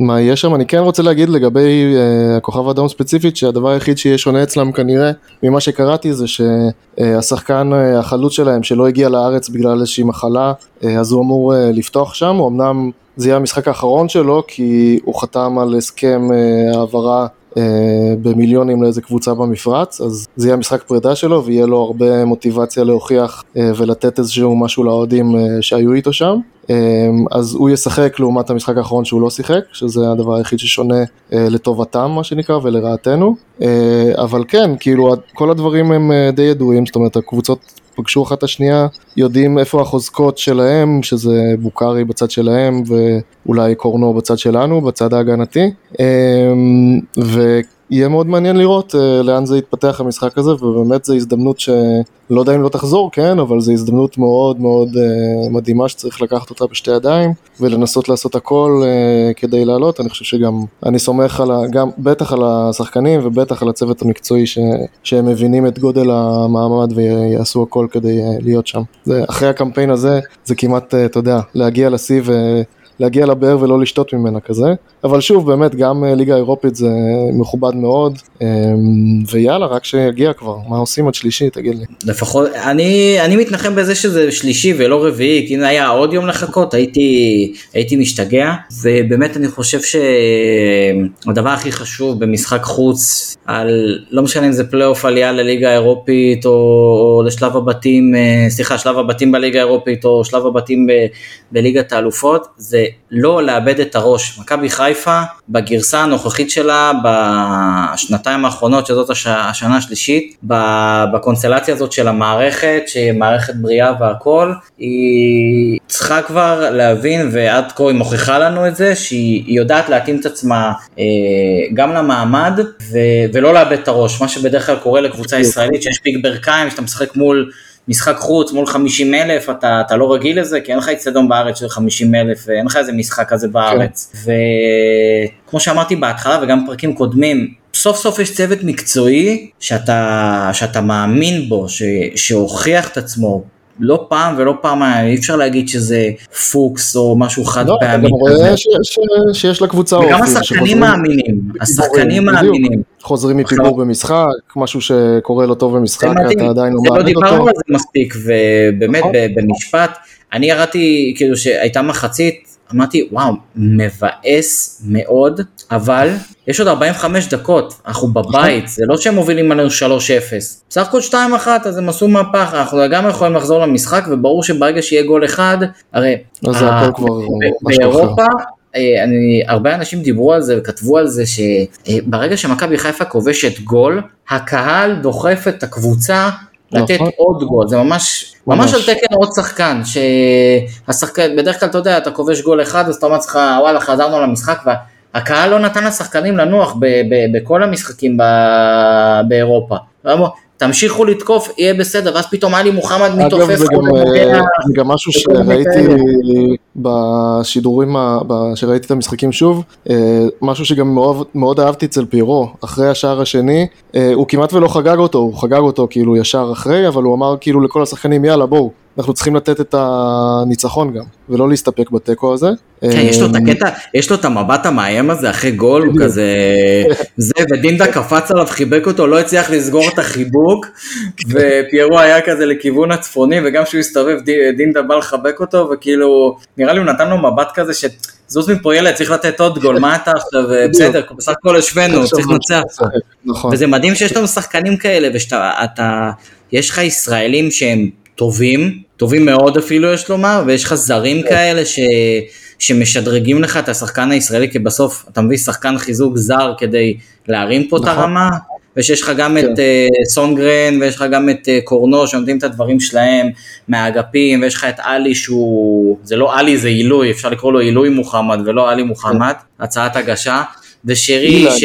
מה יהיה שם. אני כן רוצה להגיד לגבי אה, הכוכב האדום ספציפית, שהדבר היחיד שיהיה שונה אצלם כנראה, ממה שקראתי, זה שהשחקן אה, החלוץ שלהם, שלא הגיע לארץ בגלל איזושהי מחלה, אז הוא אמור לפתוח שם, הוא אמנם זה יהיה המשחק האחרון שלו, כי הוא חתם על הסכם העברה במיליונים לאיזה קבוצה במפרץ, אז זה יהיה המשחק פרידה שלו ויהיה לו הרבה מוטיבציה להוכיח אה, ולתת איזשהו משהו לאוהדים אה, שהיו איתו שם. אה, אז הוא ישחק לעומת המשחק האחרון שהוא לא שיחק, שזה הדבר היחיד ששונה אה, לטובתם מה שנקרא ולרעתנו. אה, אבל כן, כאילו כל הדברים הם אה, די ידועים, זאת אומרת הקבוצות פגשו אחת את השנייה, יודעים איפה החוזקות שלהם, שזה בוקארי בצד שלהם ואולי קורנו בצד שלנו, בצד ההגנתי. אמ, ויהיה מאוד מעניין לראות אה, לאן זה יתפתח המשחק הזה, ובאמת זו הזדמנות שלא יודע אם לא תחזור, כן, אבל זו הזדמנות מאוד מאוד אה, מדהימה שצריך לקחת אותה בשתי ידיים, ולנסות לעשות הכל אה, כדי לעלות. אני חושב שגם, אני סומך על ה... גם, בטח על השחקנים ובטח על הצוות המקצועי ש, שהם מבינים את גודל המעמד ויעשו הכל כדי אה, להיות שם. זה, אחרי הקמפיין הזה, זה כמעט, אה, אתה יודע, להגיע לשיא. להגיע לבאר ולא לשתות ממנה כזה, אבל שוב באמת גם אה, ליגה אירופית זה מכובד מאוד, אמ, ויאללה רק שיגיע כבר, מה עושים עד שלישי תגיד לי. לפחות, אני, אני מתנחם בזה שזה שלישי ולא רביעי, כי אם היה עוד יום לחכות הייתי, הייתי משתגע, ובאמת אני חושב שהדבר הכי חשוב במשחק חוץ, על, לא משנה אם זה פלייאוף עלייה לליגה האירופית, או, או לשלב הבתים, אה, סליחה, שלב הבתים בליגה האירופית, או שלב הבתים ב, בליגת האלופות, זה לא לאבד את הראש. מכבי חיפה, בגרסה הנוכחית שלה, בשנתיים האחרונות, שזאת הש, השנה השלישית, בקונסטלציה הזאת של המערכת, שהיא מערכת בריאה והכל, היא צריכה כבר להבין, ועד כה היא מוכיחה לנו את זה, שהיא היא יודעת להתאים את עצמה אה, גם למעמד, ו, ולא לאבד את הראש, מה שבדרך כלל קורה לקבוצה ישראלית, שיש פיק ברכיים, שאתה משחק מול... משחק חוץ מול 50 אלף, אתה, אתה לא רגיל לזה, כי אין לך אצטדיון בארץ של 50 אלף, ואין לך איזה משחק כזה בארץ. כן. וכמו שאמרתי בהתחלה וגם פרקים קודמים, סוף סוף יש צוות מקצועי שאתה, שאתה מאמין בו, ש, שהוכיח את עצמו. לא פעם ולא פעמיים, אי אפשר להגיד שזה פוקס או משהו חד לא, פעמי. אתה גם רואה ש- ש- שיש לקבוצה וגם אופי, השחקנים שחוזרים- מאמינים, השחקנים. מאמינים. חוזרים מפיגור במשחק, משהו שקורה לא טוב במשחק, אתה עדיין לא זה לא דיברנו אותו. על זה מספיק, ובאמת נכון. במשפט, אני ירדתי, כאילו שהייתה מחצית, אמרתי, וואו, מבאס מאוד, אבל יש עוד 45 דקות, אנחנו בבית, זה לא שהם מובילים עלינו 3-0. בסך הכל 2-1, אז הם עשו מהפך, אנחנו לגמרי יכולים לחזור למשחק, וברור שברגע שיהיה גול אחד, הרי... משהו אחר. באירופה, אה, אני, הרבה אנשים דיברו על זה וכתבו על זה שברגע שמכבי חיפה כובשת גול, הקהל דוחף את הקבוצה לתת נכון. עוד גול, זה ממש, ממש ממש. על תקן עוד שחקן, שהשחקן, בדרך כלל אתה יודע, אתה כובש גול אחד, אז אתה אומר לעצמך, וואלה, חזרנו למשחק, והקהל לא נתן לשחקנים לנוח ב- ב- בכל המשחקים ב- באירופה. תמשיכו לתקוף, יהיה בסדר, ואז פתאום עלי מוחמד מתעופף. אגב, זה גם, אה. זה גם משהו שראיתי כאלה. בשידורים, שראיתי את המשחקים שוב, אה, משהו שגם מאוד, מאוד אהבתי אצל פירו, אחרי השער השני, אה, הוא כמעט ולא חגג אותו, הוא חגג אותו כאילו ישר אחרי, אבל הוא אמר כאילו לכל השחקנים, יאללה בואו, אנחנו צריכים לתת את הניצחון גם, ולא להסתפק בתיקו הזה. כן, יש לו את אה, הקטע, יש לו את המבט המאיים הזה אחרי גול, הוא כזה, זה, ודינדה קפץ עליו, חיבק אותו, לא הצליח לסגור את החיבוק, ופיירו היה כזה לכיוון הצפוני, וגם כשהוא הסתובב, די- דינדה בא לחבק אותו, וכאילו, נראה לי הוא נתן לו מבט כזה, שזוז מפה ילד, צריך לתת עוד גול, מה אתה עכשיו, בסדר, בסך הכל השווינו, צריך לנצח. נכון. וזה מדהים שיש לנו שחקנים כאלה, ושאתה, אתה, יש לך ישראלים שהם טובים, טובים מאוד אפילו יש לומר, ויש לך זרים כאלה ש, שמשדרגים לך את השחקן הישראלי, כי בסוף אתה מביא שחקן חיזוק זר כדי להרים פה את נכון. הרמה, ושיש לך גם את כן. uh, סונגרן, ויש לך גם את uh, קורנו שנותנים את הדברים שלהם מהאגפים, ויש לך את עלי שהוא, זה לא עלי זה עילוי, אפשר לקרוא לו עילוי מוחמד ולא עלי מוחמד, הצעת הגשה, ושרי. ש...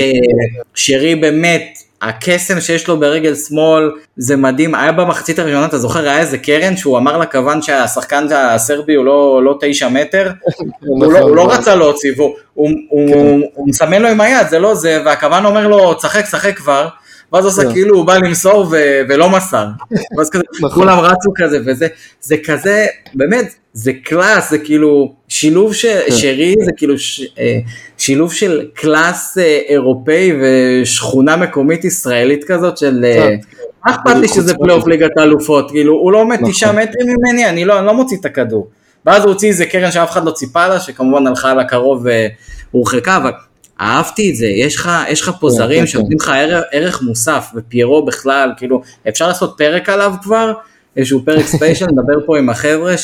שרי באמת, הקסם שיש לו ברגל שמאל זה מדהים, היה במחצית הראשונה, אתה זוכר, היה איזה קרן שהוא אמר לכוון שהשחקן הסרבי הוא לא, לא תשע מטר, הוא, לא, הוא לא רצה להוציא, והוא הוא, הוא, כן. הוא, הוא מסמן לו עם היד, זה לא זה, והכוון אומר לו, צחק, צחק כבר, ואז עושה כן. כאילו הוא בא למסור ו, ולא מסר, ואז כזה, נכון. כולם רצו כזה, וזה זה כזה, באמת, זה class, זה כאילו שילוב ש, כן. שרי, זה כאילו ש, אה, שילוב של class אה, אירופאי ושכונה מקומית ישראלית כזאת של... אה, כן. מה אכפת לי שזה חוץ פלייאוף ליגת האלופות, כאילו הוא לא עומד נכון. תשעה מטרים ממני, אני לא, אני לא מוציא את הכדור. ואז הוא הוציא איזה קרן שאף אחד לא ציפה לה, שכמובן הלכה על הקרוב והורחקה, אבל אהבתי את זה, יש לך, יש לך פה כן, זרים כן, שנותנים לך ערך, ערך מוסף, ופיירו בכלל, כאילו, אפשר לעשות פרק עליו כבר, איזשהו פרק ספיישל, נדבר פה עם החבר'ה,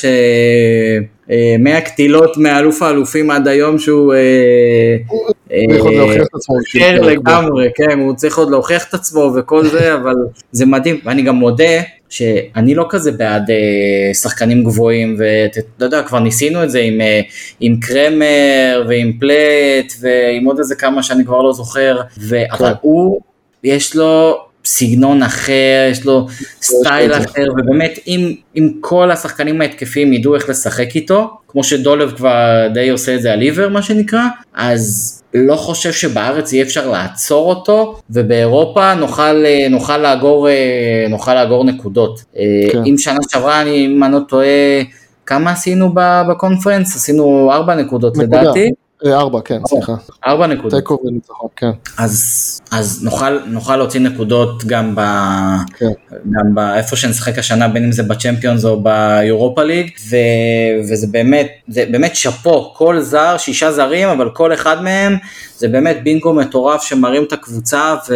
שמהקטילות מאלוף האלופים עד היום שהוא... אה, הוא יכול אה, להוכיח את עצמו. כן, לגמרי, כן, הוא צריך עוד להוכיח את עצמו וכל זה, אבל זה מדהים, ואני גם מודה שאני לא כזה בעד אה, שחקנים גבוהים, ואתה יודע, כבר ניסינו את זה עם, אה, עם קרמר ועם פלט ועם עוד איזה כמה שאני כבר לא זוכר, ו- אבל כן. הוא, יש לו סגנון אחר, יש לו סטייל זה. אחר, ובאמת אם, אם כל השחקנים ההתקפיים ידעו איך לשחק איתו, כמו שדולב כבר די עושה את זה על עיוור מה שנקרא, אז לא חושב שבארץ יהיה אפשר לעצור אותו, ובאירופה נוכל, אה, נוכל, לאגור, אה, נוכל לאגור נקודות. אה, כן. אם שנה שעברה, אני, אם אני לא טועה, כמה עשינו בקונפרנס? עשינו ארבע נקודות נקודה. לדעתי. אה, ארבע, כן, סליחה. ארבע נקודות. תיקו וניצחון, כן. אז, אז נוכל, נוכל להוציא נקודות גם, ב, כן. גם באיפה שנשחק השנה, בין אם זה בצ'מפיונס או ביורופה ליג, ו, וזה באמת, זה באמת שאפו, כל זר, שישה זרים, אבל כל אחד מהם זה באמת בינגו מטורף שמרים את הקבוצה ו,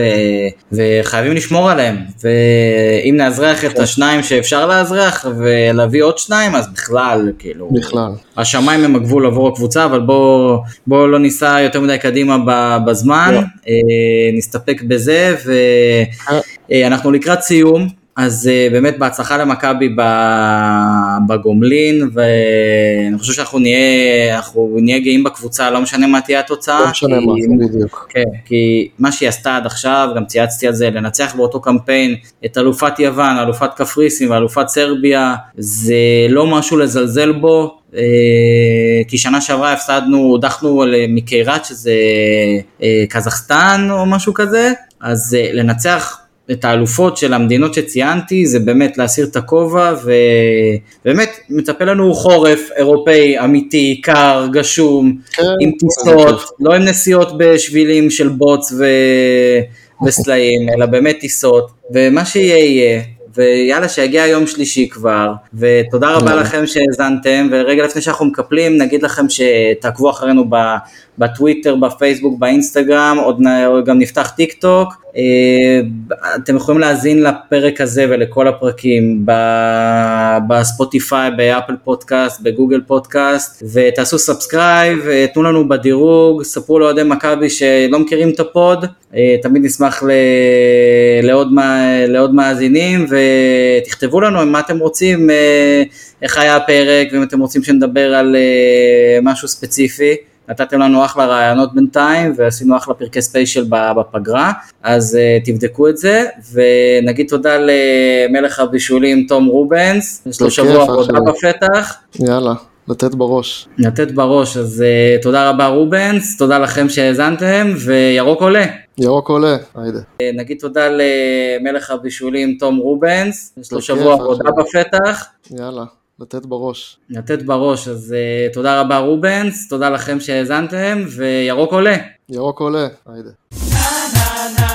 וחייבים לשמור עליהם, ואם נאזרח את השניים שאפשר לאזרח ולהביא עוד שניים, אז בכלל, כאילו, בכלל. השמיים הם הגבול עבור הקבוצה, אבל בואו בוא לא ניסע יותר מדי קדימה בזמן, לא. אה, נסתפק בזה, ואנחנו לקראת סיום, אז אה, באמת בהצלחה למכבי בגומלין, ואני חושב שאנחנו נהיה, אנחנו נהיה גאים בקבוצה, לא משנה מה תהיה התוצאה. לא משנה כי- מה, בדיוק. כן, כי מה שהיא עשתה עד עכשיו, גם צייצתי על זה, לנצח באותו קמפיין את אלופת יוון, אלופת קפריסין ואלופת סרביה, זה לא משהו לזלזל בו, אה, כי שנה שעברה הפסדנו, הודחנו ל- מקיירת שזה אה, קזחסטן או משהו כזה, אז אה, לנצח את האלופות של המדינות שציינתי, זה באמת להסיר את הכובע, ובאמת מצפה לנו חורף אירופאי אמיתי, קר, גשום, כן, עם איזה טיסות, כיף. לא עם נסיעות בשבילים של בוץ בסלעים, אלא באמת טיסות, ומה שיהיה יהיה. ויאללה שיגיע יום שלישי כבר, ותודה רבה. לכם שהאזנתם, ורגע לפני שאנחנו מקפלים נגיד לכם שתעקבו אחרינו ב- בטוויטר, בפייסבוק, באינסטגרם, עוד גם נפתח טיק טוק, אה, אתם יכולים להאזין לפרק הזה ולכל הפרקים בספוטיפיי, באפל פודקאסט, בגוגל פודקאסט, ותעשו subscribe, תנו לנו בדירוג, ספרו לאוהדי מכבי שלא מכירים את ה pod, אה, תמיד נשמח ל- לעוד, מה- לעוד מאזינים, ותכתבו לנו מה אתם רוצים, אה, איך היה הפרק, ואם אתם רוצים שנדבר על אה, משהו ספציפי. נתתם לנו אחלה רעיונות בינתיים, ועשינו אחלה פרקי special בפגרה, אז אה, תבדקו את זה, ונגיד תודה למלך הבישולים תום רובנס, יש לו שבוע עבודה. בפתח, יאללה, לתת בראש. לתת בראש, אז uh, תודה רבה רובנס, תודה לכם שהאזנתם, וירוק עולה. ירוק עולה, היידה. אה, נגיד תודה למלך הבישולים תום רובנס, יש לו שבוע עבודה. בפתח. יאללה, לתת בראש. לתת בראש, אז uh, תודה רבה רובנס, תודה לכם שהאזנתם, וירוק עולה. ירוק עולה, היידה.